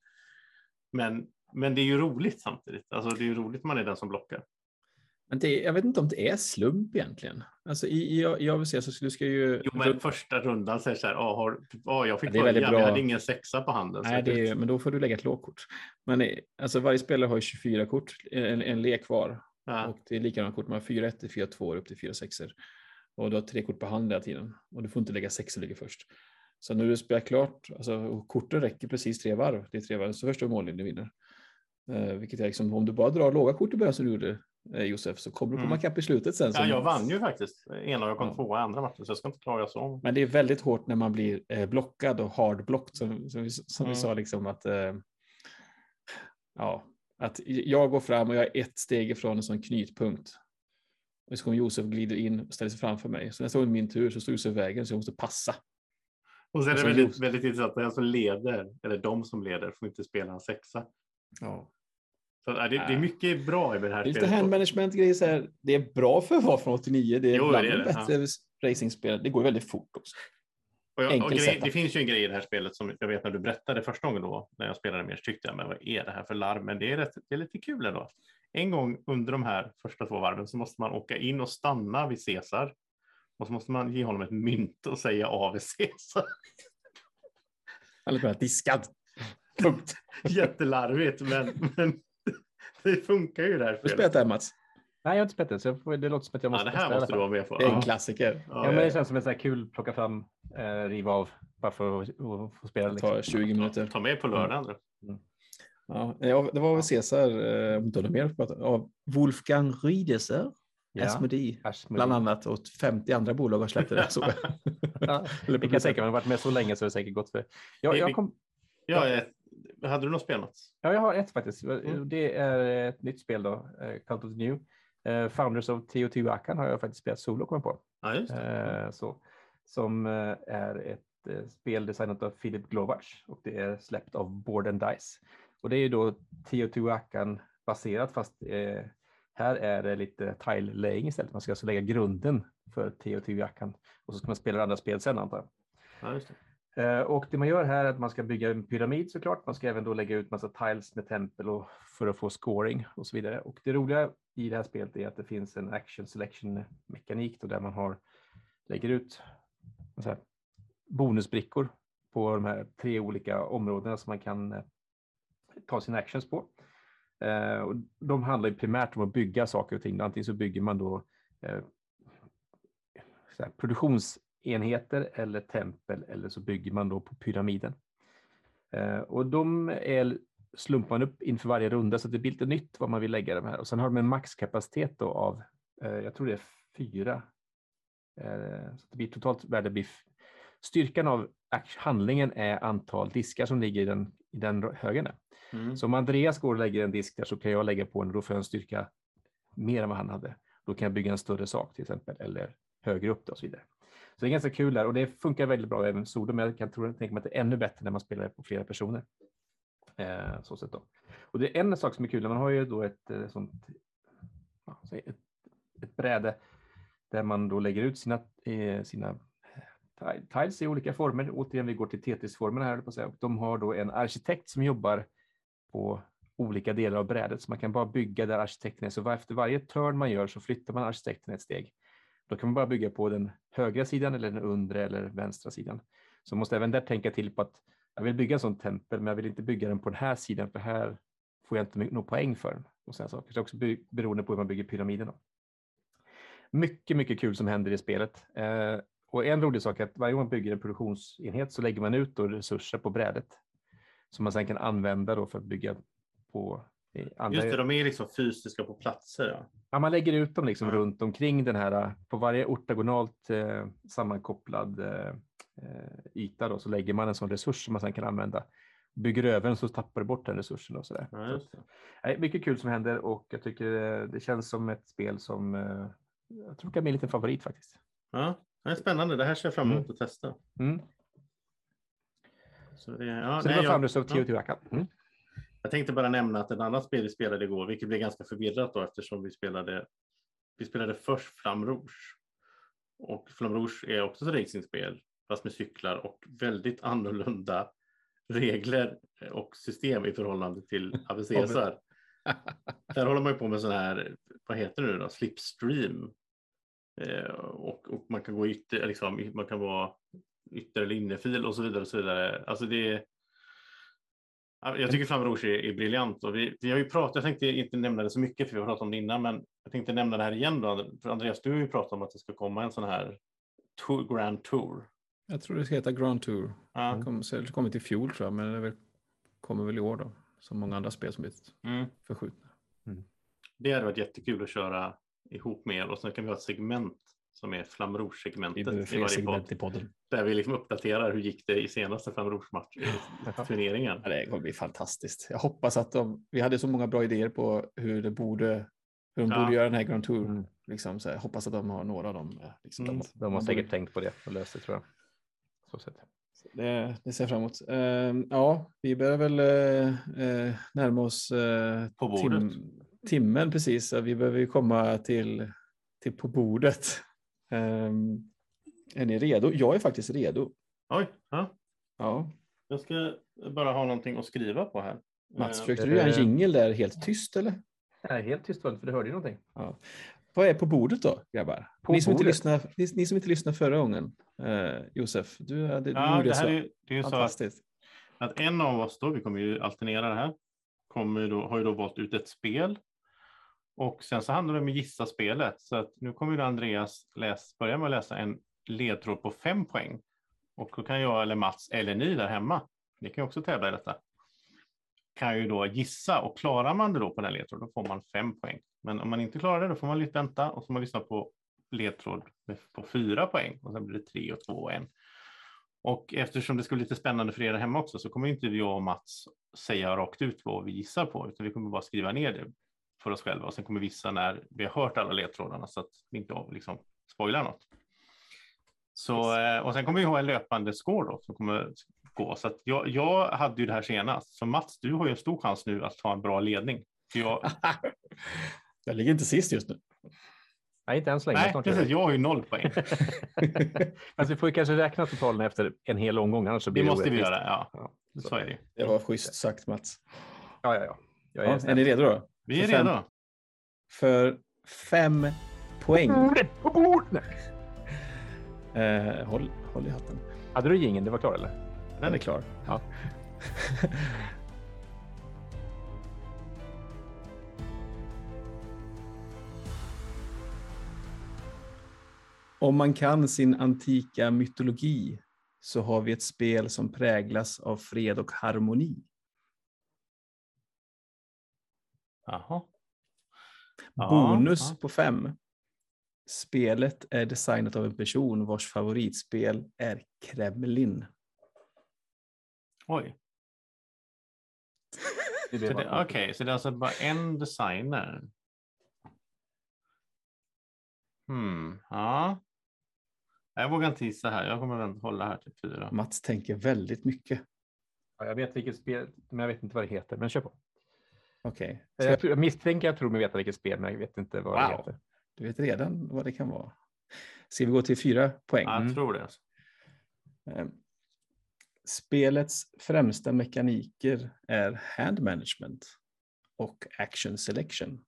Men, men det är ju roligt samtidigt. Alltså det är ju roligt man är den som blockar. Men det, jag vet inte om det är slump egentligen. Alltså i, i, i AVC så du ska ju... Jo, men första rundan säger så här, ah, har, ah, jag fick Ja, börja, men jag hade ingen sexa på handen. Nej, det är, men då får du lägga ett lågkort. Men eh, alltså varje spelare har ju 24 kort, en, en lek var. ja. Och det är likadana kort, man har 4 1 4 2 upp till 4 6 Och du har tre kort på hand hela tiden. Och du får inte lägga sex och ligger först. Så när du spelar klart, alltså korten räcker precis tre varv. Det är tre varv, så första mållinjen vinner. Eh, vilket är liksom, om du bara drar låga kort i början som du gjorde eh, Josef, så kommer du komma Mm. ikapp i slutet sen. ja, jag vann ju faktiskt. Ena och jag kom Ja. tvåa andra matchen, så jag ska inte klaga så. Men det är väldigt hårt när man blir eh, blockad och hardblocked som, som, vi, som vi Mm. sa liksom att eh, ja, att jag går fram och jag är ett steg ifrån en sån knytpunkt. Och så kommer Josef glider in och ställer sig framför mig. Så nästa gång min tur så står Josef i vägen så jag måste passa. Och sen är det Alltså, väldigt, väldigt intressant, den som leder, eller de som leder, får inte spela en sexa. Ja. Så, äh, det, det är mycket bra med det Det här är lite spelet. hand management grejer så här. Det är bra för att vara från 89. Det är Jo, bland det är de det, bättre racingspel. Det går väldigt fort också. Och jag, och grej, det finns ju en grej i det här spelet som jag vet när du berättade första gången då, när jag spelade mer, så tyckte jag, men vad är det här för larm? Men det är, rätt, det är lite kul ändå. En gång under de här första två varven så måste man åka in och stanna vid Caesar. Och så måste man ge honom ett mynt och säga AV Caesar. Är bara diskad. Punkt. Jättelarvigt, men, men det funkar ju det här Har du spelat det här Mats? Nej, jag har inte spelat det, så det låter som att jag Ja, måste det testa här måste du vara med på. Det är en Ja. klassiker. Ja, men det känns som ett så här kul plocka fram, eh, riva av, bara för att, få spela. Det Liksom. tar 20 minuter. Ta med på lördagen. då. Ja, ja, det var väl Caesar, eh, om du har mer att prata av Wolfgang Riedeser, Ja. Asmodee, bland annat, och 50 andra bolag har släppt det. Så. Ja, det kan jag tänka mig, har varit med så länge så är det säkert gott för jag, jag, kom, Ja, ett, hade du något spel Mats? ja, jag har ett faktiskt. Mm. Det är ett nytt spel då, eh, Cult of the New. Eh, Founders of Teotihuacan har jag faktiskt spelat solo, kom jag på. Ja, just det. Eh, så, som är ett spel designat av Philip Glovac och det är släppt av Board and Dice. Och det är ju då Teotihuacan baserat fast här är det lite tile laying istället. Man ska alltså lägga grunden för Teotihuacan och så ska man spela andra spel sen antar jag. Ja, just det. Eh, och det man gör här är att man ska bygga en pyramid såklart. Man ska även då lägga ut massa tiles med tempel och för att få scoring och så vidare. Och det roliga i det här spelet är att det finns en action selection mekanik då där man har lägger ut så här, bonusbrickor på de här tre olika områdena som man kan eh, ta sina actions på. Eh, och de handlar ju primärt om att bygga saker och ting. Antingen så bygger man då här, produktions produktionsenheter eller tempel eller så bygger man då på pyramiden. Eh, och de är slumpar man upp inför varje runda så det blir lite nytt vad man vill lägga de här. Och sen har de en maxkapacitet då av, eh, jag tror det är fyra. Eh, så det blir totalt värde blir Styrkan av handlingen är antal diskar som ligger i den, i den högen. Mm. Så om Andreas går och lägger en disk där så kan jag lägga på en och då får jag en styrka mer än vad han hade. Då kan jag bygga en större sak till exempel eller högre upp och så vidare. Så det är ganska kul där och det funkar väldigt bra även solo men jag kan tro, tänka mig att det är ännu bättre när man spelar på flera personer. Eh, så sätt då. Och det är en sak som är kul, man har ju då ett eh, sånt ett, ett bräde där man då lägger ut sina, eh, sina eh, tiles i olika former. Återigen, vi går till Tetris-formerna här, på säga. Och de har då en arkitekt som jobbar på olika delar av brädet, så man kan bara bygga där arkitekten är. Så efter varje turn man gör så flyttar man arkitekten ett steg. Då kan man bara bygga på den högra sidan eller den undre eller vänstra sidan. Så man måste även där tänka till på att jag vill bygga en sån tempel, men jag vill inte bygga den på den här sidan, för här får jag inte någon poäng för den. Och sådana saker. Så det är också beroende på hur man bygger pyramiden. Då. Mycket, mycket kul som händer i spelet. Eh, och en rolig sak är att varje gång man bygger en produktionsenhet så lägger man ut då resurser på brädet som man sedan kan använda då för att bygga på andra. Just det, de är liksom fysiska på platser. Ja. Ja, man lägger ut dem liksom Ja. runt omkring den här, på varje ortogonalt eh, sammankopplad eh, eh, yta då, så lägger man en sån resurs som man sedan kan använda. Bygger över den så tappar du bort den resursen och sådär. Ja, Så att, nej, mycket kul som händer och jag tycker eh, det känns som ett spel som eh, jag tror kan bli en liten favorit faktiskt. Ja, det är spännande. Det här ser jag fram emot att testa. Mm. Så det, ja, Så det nej, var jag, Founders of ja. Teotihuacan. Mm. Jag tänkte bara nämna att ett annat spel vi spelade igår, vilket blev ganska förvirrat då eftersom vi spelade, vi spelade först Flam Rouge. Och Flam Rouge är också ett racingspel, fast med cyklar och väldigt annorlunda regler och system i förhållande till ABCSR. Där håller man ju på med sån här, vad heter det nu då, slipstream. Eh, och, och man kan gå ytter, liksom, man kan vara ytter eller innerfil och så vidare. Och så vidare. Alltså det jag tycker Flamme Rouge är, är briljant och vi, vi har ju pratat, jag tänkte inte nämna det så mycket för vi har pratat om det innan, men jag tänkte nämna det här igen då. För Andreas, du har ju pratat om att det ska komma en sån här tour, Grand Tour. Jag tror det ska heta Grand Tour. Ja, Det kom, så det kom till fjol tror jag, men det väl, kommer väl i år då. Som många andra spel som blivit mm. förskjutna. Det hade varit jättekul att köra ihop med er och sen kan vi ha ett segment som är Flamme Vi Rouge-segmentet behöver i varje podd. i podden. Där vi liksom uppdaterar hur gick det i senaste Flamme Rouge-turneringen. Ja, det kommer bli fantastiskt. Jag hoppas att de, vi hade så många bra idéer på hur det borde, hur de Ja. borde göra den här Grand Tour. Mm. Liksom, så jag hoppas att de har några av dem. eh, Liksom, Mm. de- De har säkert tänkt på det och löst det tror jag. Så sett. Det, det ser jag fram emot. Ehm, ja, vi börjar väl eh, närma oss eh, På bordet. timmen precis. Så vi behöver ju komma till, till på bordet. Ehm, är ni redo? Jag är faktiskt redo. Oj, ja. Ja. jag ska bara ha någonting att skriva på här. Mats, Eh, försökte du göra en jingle där helt tyst eller? Nej, helt tyst var det, för du hörde ju någonting. Ja. Vad är på bordet då, grabbar? På ni, som inte bordet? lyssnade, ni, ni som inte lyssnade förra gången, eh, Josef, du, hade, du Ja, gjorde det här så. är, det är ju så att, Fantastiskt. att en av oss då, vi kommer ju alternera det här, kommer då, har ju då valt ut ett spel och sen så handlar det om att gissa spelet. Så att nu kommer Andreas läs, börja med att läsa en ledtråd på fem poäng. Och då kan jag eller Mats eller ni där hemma, ni kan också tävla i detta, kan ju då gissa och klarar man det då på den ledtråden då får man fem poäng. Men om man inte klarar det då får man lite vänta och så får man lyssna på ledtråd på fyra poäng och sen blir det tre och två och en. Och eftersom det ska bli lite spännande för er hemma också så kommer inte jag och Mats säga rakt ut vad vi gissar på utan vi kommer bara skriva ner det för oss själva och sen kommer vi vissa när vi har hört alla ledtrådarna så att vi inte liksom spoilar något. Så, eh, och sen kommer vi ha en löpande score då som kommer gå. Så att jag, jag hade ju det här senast. Så Mats, du har ju en stor chans nu att ta en bra ledning. För jag, Jag ligger inte sist just nu. Nej, inte än så länge. nej, snart precis, jag har ju noll poäng. Fast vi får ju kanske räkna totalen efter en hel omgång. Annars så blir Det måste vi göra, ja. Ja, Så är det. Det var schysst sagt Mats. ja, ja. ja. Jag är Ja, är ni redo då? Vi är För fem- redo. För fem poäng. Bordet, på bord! Nej. Eh, håll, håll i hatten. Hade du ingen? Det var klar eller? Den är klar. Ja. Om man kan sin antika mytologi så har vi ett spel som präglas av fred och harmoni. Jaha. Ja, Bonus ja. på fem. Spelet är designat av en person vars favoritspel är Kremlin. Oj. Okej, så det är alltså bara en designer. Hmm, ja. Jag vågar inte gissa här. Jag kommer väl hålla här till fyra. Mats tänker väldigt mycket. Ja, jag vet vilket spel, men jag vet inte vad det heter. Men kör på. Okej, Jag, tror- jag misstänker jag tror mig veta vilket spel, men jag vet inte vad det Wow. heter. du vet redan vad det kan vara. Ska vi gå till fyra poäng? Ja, Mm. jag tror det. Alltså. Eh, Spelets främsta mekaniker är hand management och action selection.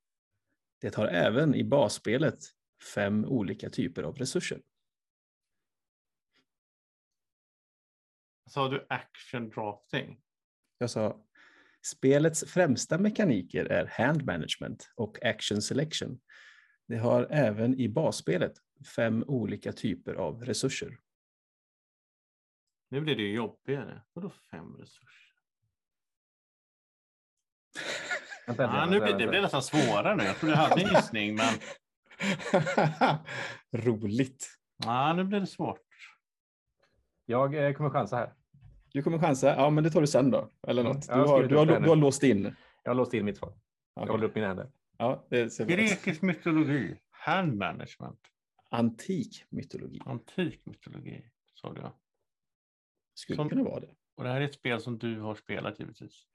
Det har även i basspelet fem olika typer av resurser. Sa du action drafting? Jag sa spelets främsta mekaniker är hand management och action selection. Det har även i basspelet fem olika typer av resurser. Nu blir det ju jobbigare. Vadå fem resurser? Vänta, Ja, nu blir, det blir nästan svårare nu. Jag trodde jag hade en gissning, men Roligt. ja, nu blir det svårt. Jag eh, kommer chansa här. Du kommer chansa. Ja, men det tar du sen då. Eller Mm, något. jag Du har du har, du har låst in. Jag har låst in mitt svar. Jag Okej. håller upp mina händer. Ja, det ser bra ut. Grekisk mytologi. Hand management. Antik mytologi. Antik mytologi, sa jag. Skulle Som- kunna vara det. Och det här är ett spel som du har spelat givetvis.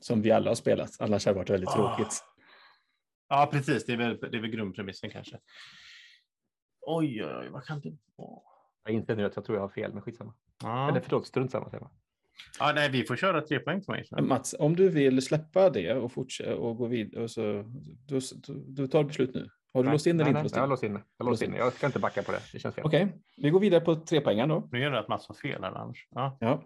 Som vi alla har spelat. Annars hade det varit väldigt Ah. tråkigt. Ja, precis. Det är väl, det är väl grundpremissen kanske. Oj, oj, oj, vad kan det vara? Jag inser nu att jag tror jag har fel, men skitsamma. Ja. Eller förlåt, strunt samma. man. Ja, nej, vi får köra tre poäng på mig. Mats, om du vill släppa det och fortsätta och gå vidare. Så, du, du, du tar beslut nu. Har du Nej, låst in eller nej, inte nej, låst Jag har in? låst in det. Jag låst in. Jag ska inte backa på det. Det känns fel. Okej, vi går vidare på tre poängen då. Nu är det att Mats har fel här annars. Ja. Ja.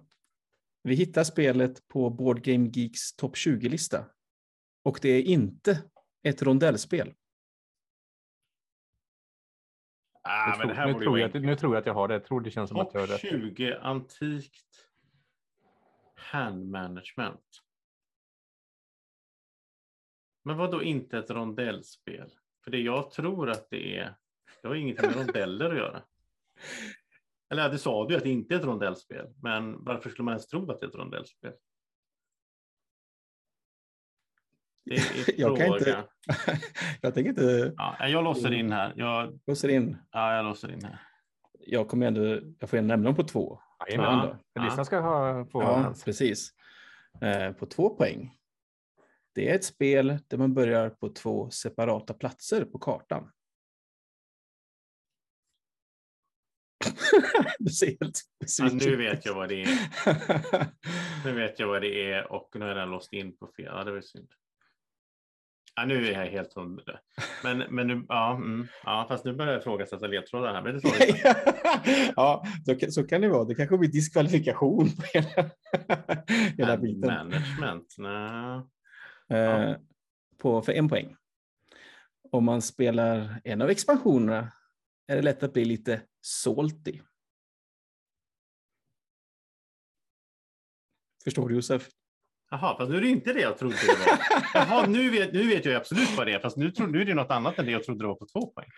Vi hittar spelet på Board Game Geeks topp 20-lista. Och det är inte ett rondellspel. Ah, Nu men det tror- nu, tror jag, att- nu tror jag att jag har det. Jag tror det känns som att Topp jag har rätt. 20 antikt hand management. Men vad då inte ett rondellspel? För det jag tror att det är, det har ingenting med rondeller att göra. Eller det sa du att det inte är ett rondellspel, men varför skulle man ens tro att det är ett rondellspel? Det är Jag kan inte- jag tänker inte Ja, jag låser in här. Jag, låsa in. ja, jag låser in här. Jag kommer ändå, jag får nämna dem på två. Jajamän. Ja, Lyssnarna ska ha, få Ja, precis. Eh, på två poäng. Det är ett spel där man börjar på två separata platser på kartan. du ser helt Ja, nu vet jag vad det är. Nu vet jag vad det är och nu är den låst in på fel. Ja, det var synd. Ja, nu är jag helt hundra. Men, men nu, ja, mm, ja, fast nu börjar jag ifrågasätta ledtrådar här. Men det inte. ja, så kan, så kan det vara. Det kanske blir diskvalifikation på hela, hela biten. Management. Nej. Eh, på, för en poäng. om man spelar en av expansionerna är det lätt att bli lite salty. Förstår du Josef? Jaha, fast nu är det inte det jag trodde det var. Jaha, nu vet, nu vet jag absolut vad det är, fast nu, tro, nu är det något annat än det jag trodde det var på två poäng.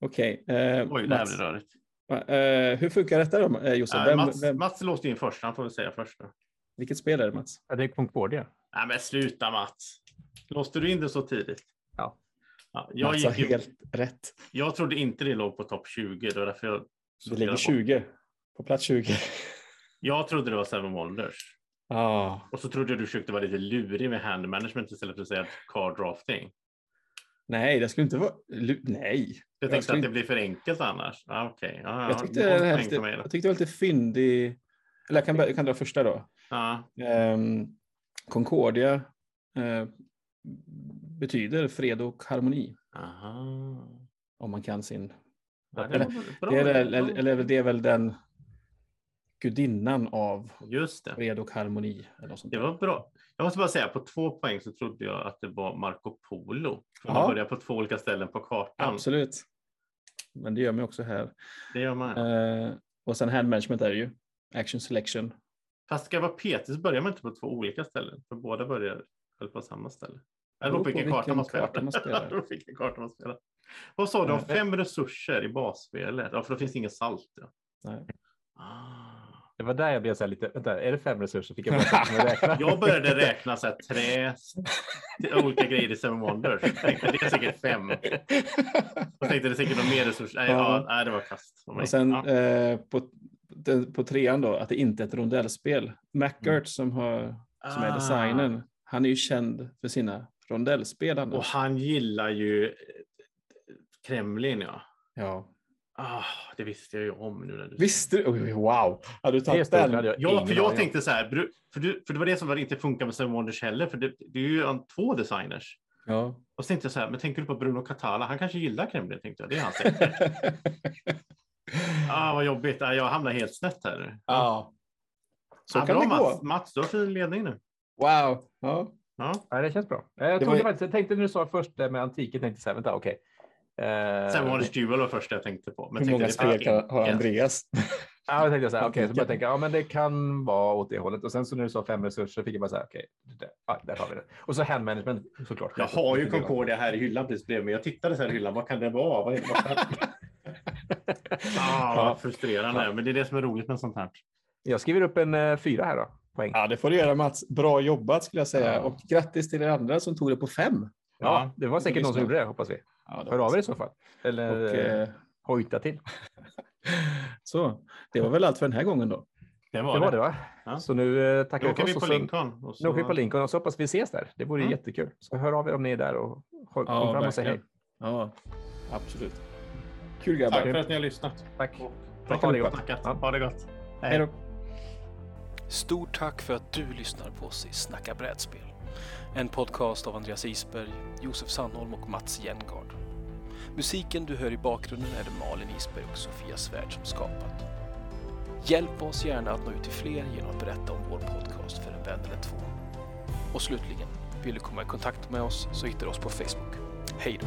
Okej. eh, Oj, det här blir rörigt. eh, hur funkar detta då, eh, Josef? Vem, Mats, vem, Mats låste in först, han får väl säga först. Då. vilket spel är det Mats? Ja, det är Concordia. Nej, men sluta Mats. Låste du in det så tidigt? Ja. ja jag, Mats har gick ju, helt rätt. jag trodde inte det låg på topp 20. Det var därför jag Det ligger 20. På plats 20. Jag trodde det var Seven Wonders. Ah, Och så trodde jag du försökte vara lite lurig med hand management istället för att säga card drafting. nej, det skulle inte vara... Nej. Jag Jag tänkte skulle att det blir för enkelt annars. Ah, ja, ja, Jag tyckte, ett här, jag tyckte det var lite fyndig... Eller jag kan, jag kan dra första då. Ja, Um, Concordia eh, betyder fred och harmoni. aha. Om man kan sin... Eller-. Det är, eller, eller det är väl den gudinnan av Just det. fred och harmoni. Eller något sånt Det var bra. Jag måste bara säga, på två poäng så trodde jag att det var Marco Polo. Man Ja. börjar på två olika ställen på kartan. Absolut. Men det gör man också här. Det gör man. Eh, och sen hand management är det ju. Action selection. Fast ska jag vara petig så börjar man inte på två olika ställen. För båda börjar väl på samma ställe. Det beror på vilken karta man spelar. karta man spelar. Det på vilken karta man spelar. Vad sa du om Ja. fem resurser i basspelet? Ja, för då finns det inget salt. Ja. Nej. Ah. Det var där jag blev så här lite, vänta, är det fem resurser? Fick jag mig räkna. Jag började räkna så här, trä, olika grejer i Seven Wonders. Jag tänkte det är säkert fem. Jag tänkte det är säkert någon mer resurs. Nej, ja. Ja. nej det var kast. Och sen ja. eh, på, på trean då, att det inte är ett rondellspel. McGirt som, har, som är Ah. designern, han är ju känd för sina rondellspel Och han gillar ju eh, Kremlin, ja. Ja. Ah, det visste jag ju om nu. När du... Visste du? Wow, har du Det tagit den? hade jag Ja, för jag tänkte så här, för, du, för det var det som var inte funkar med Seven Wonders heller, för det, det är ju en- två designers. Ja. Och så tänkte jag så här, men tänker du på Bruno Catala? Han kanske gillar Kremlin, tänkte jag. Det är hans ah, vad jobbigt. Ah, jag hamnar helt snett här nu. ja. Så ah, kan bra, det Mats. gå. Mats, du har fin ledning nu. Wow. Ja. Ja. Ja, det känns bra. Jag, Det var ju- faktiskt, jag tänkte när du sa först det med antiken, tänkte så här, vänta, okej. Eh, Wonders Duel var första jag tänkte på. Men Hur tänkte, många det spel kan, har. Andreas? Ja, då tänkte jag så här, okej, så Antiken. började jag tänka, ja, men det kan vara åt det hållet. Och sen så när du sa fem resurser fick jag bara så här, okej, det- ja, där har vi det. Och så hand management såklart. Jag har ju Concordia här i hyllan precis bredvid mig. Jag tittade så här i hyllan. Vad kan det vara? Vad är, vad kan... ah, vad frustrerande. Men det är det som är roligt med sånt här. Jag skriver upp en eh, fyra här då, poäng. Ja, det får du göra Mats. Bra jobbat skulle jag säga. Ja. Och grattis till er andra som tog det på fem. Ja, det var säkert någon som gjorde det, hoppas vi. Ja, Hör av er i så fall. Eller Och, eh, eh, hojta till. så, det var väl allt för den här gången då. Det var Det var det va? Ja. Så nu eh, tackar vi för vi oss. på och så- Lincoln. Och så... Nu åker vi på Lincoln och så hoppas vi ses där. Det vore Mm. jättekul. Så hör av er om ni är där och håll, Ja, kom fram och säg hej. Ja, absolut. Kul Tack grabbar. för att ni har lyssnat. Tack. Och Tack ha det gott. Ja. Ha det gott. Hej då. Stort tack för att du lyssnar på oss i Snacka brädspel. En podcast av Andreas Isberg, Josef Sandholm och Mats Jengard. Musiken du hör i bakgrunden är det Malin Isberg och Sofia Svärd som skapat. Hjälp oss gärna att nå ut till fler genom att berätta om vår podcast för en vän eller två. Och slutligen, vill du komma i kontakt med oss så hittar du oss på Facebook. Hej då!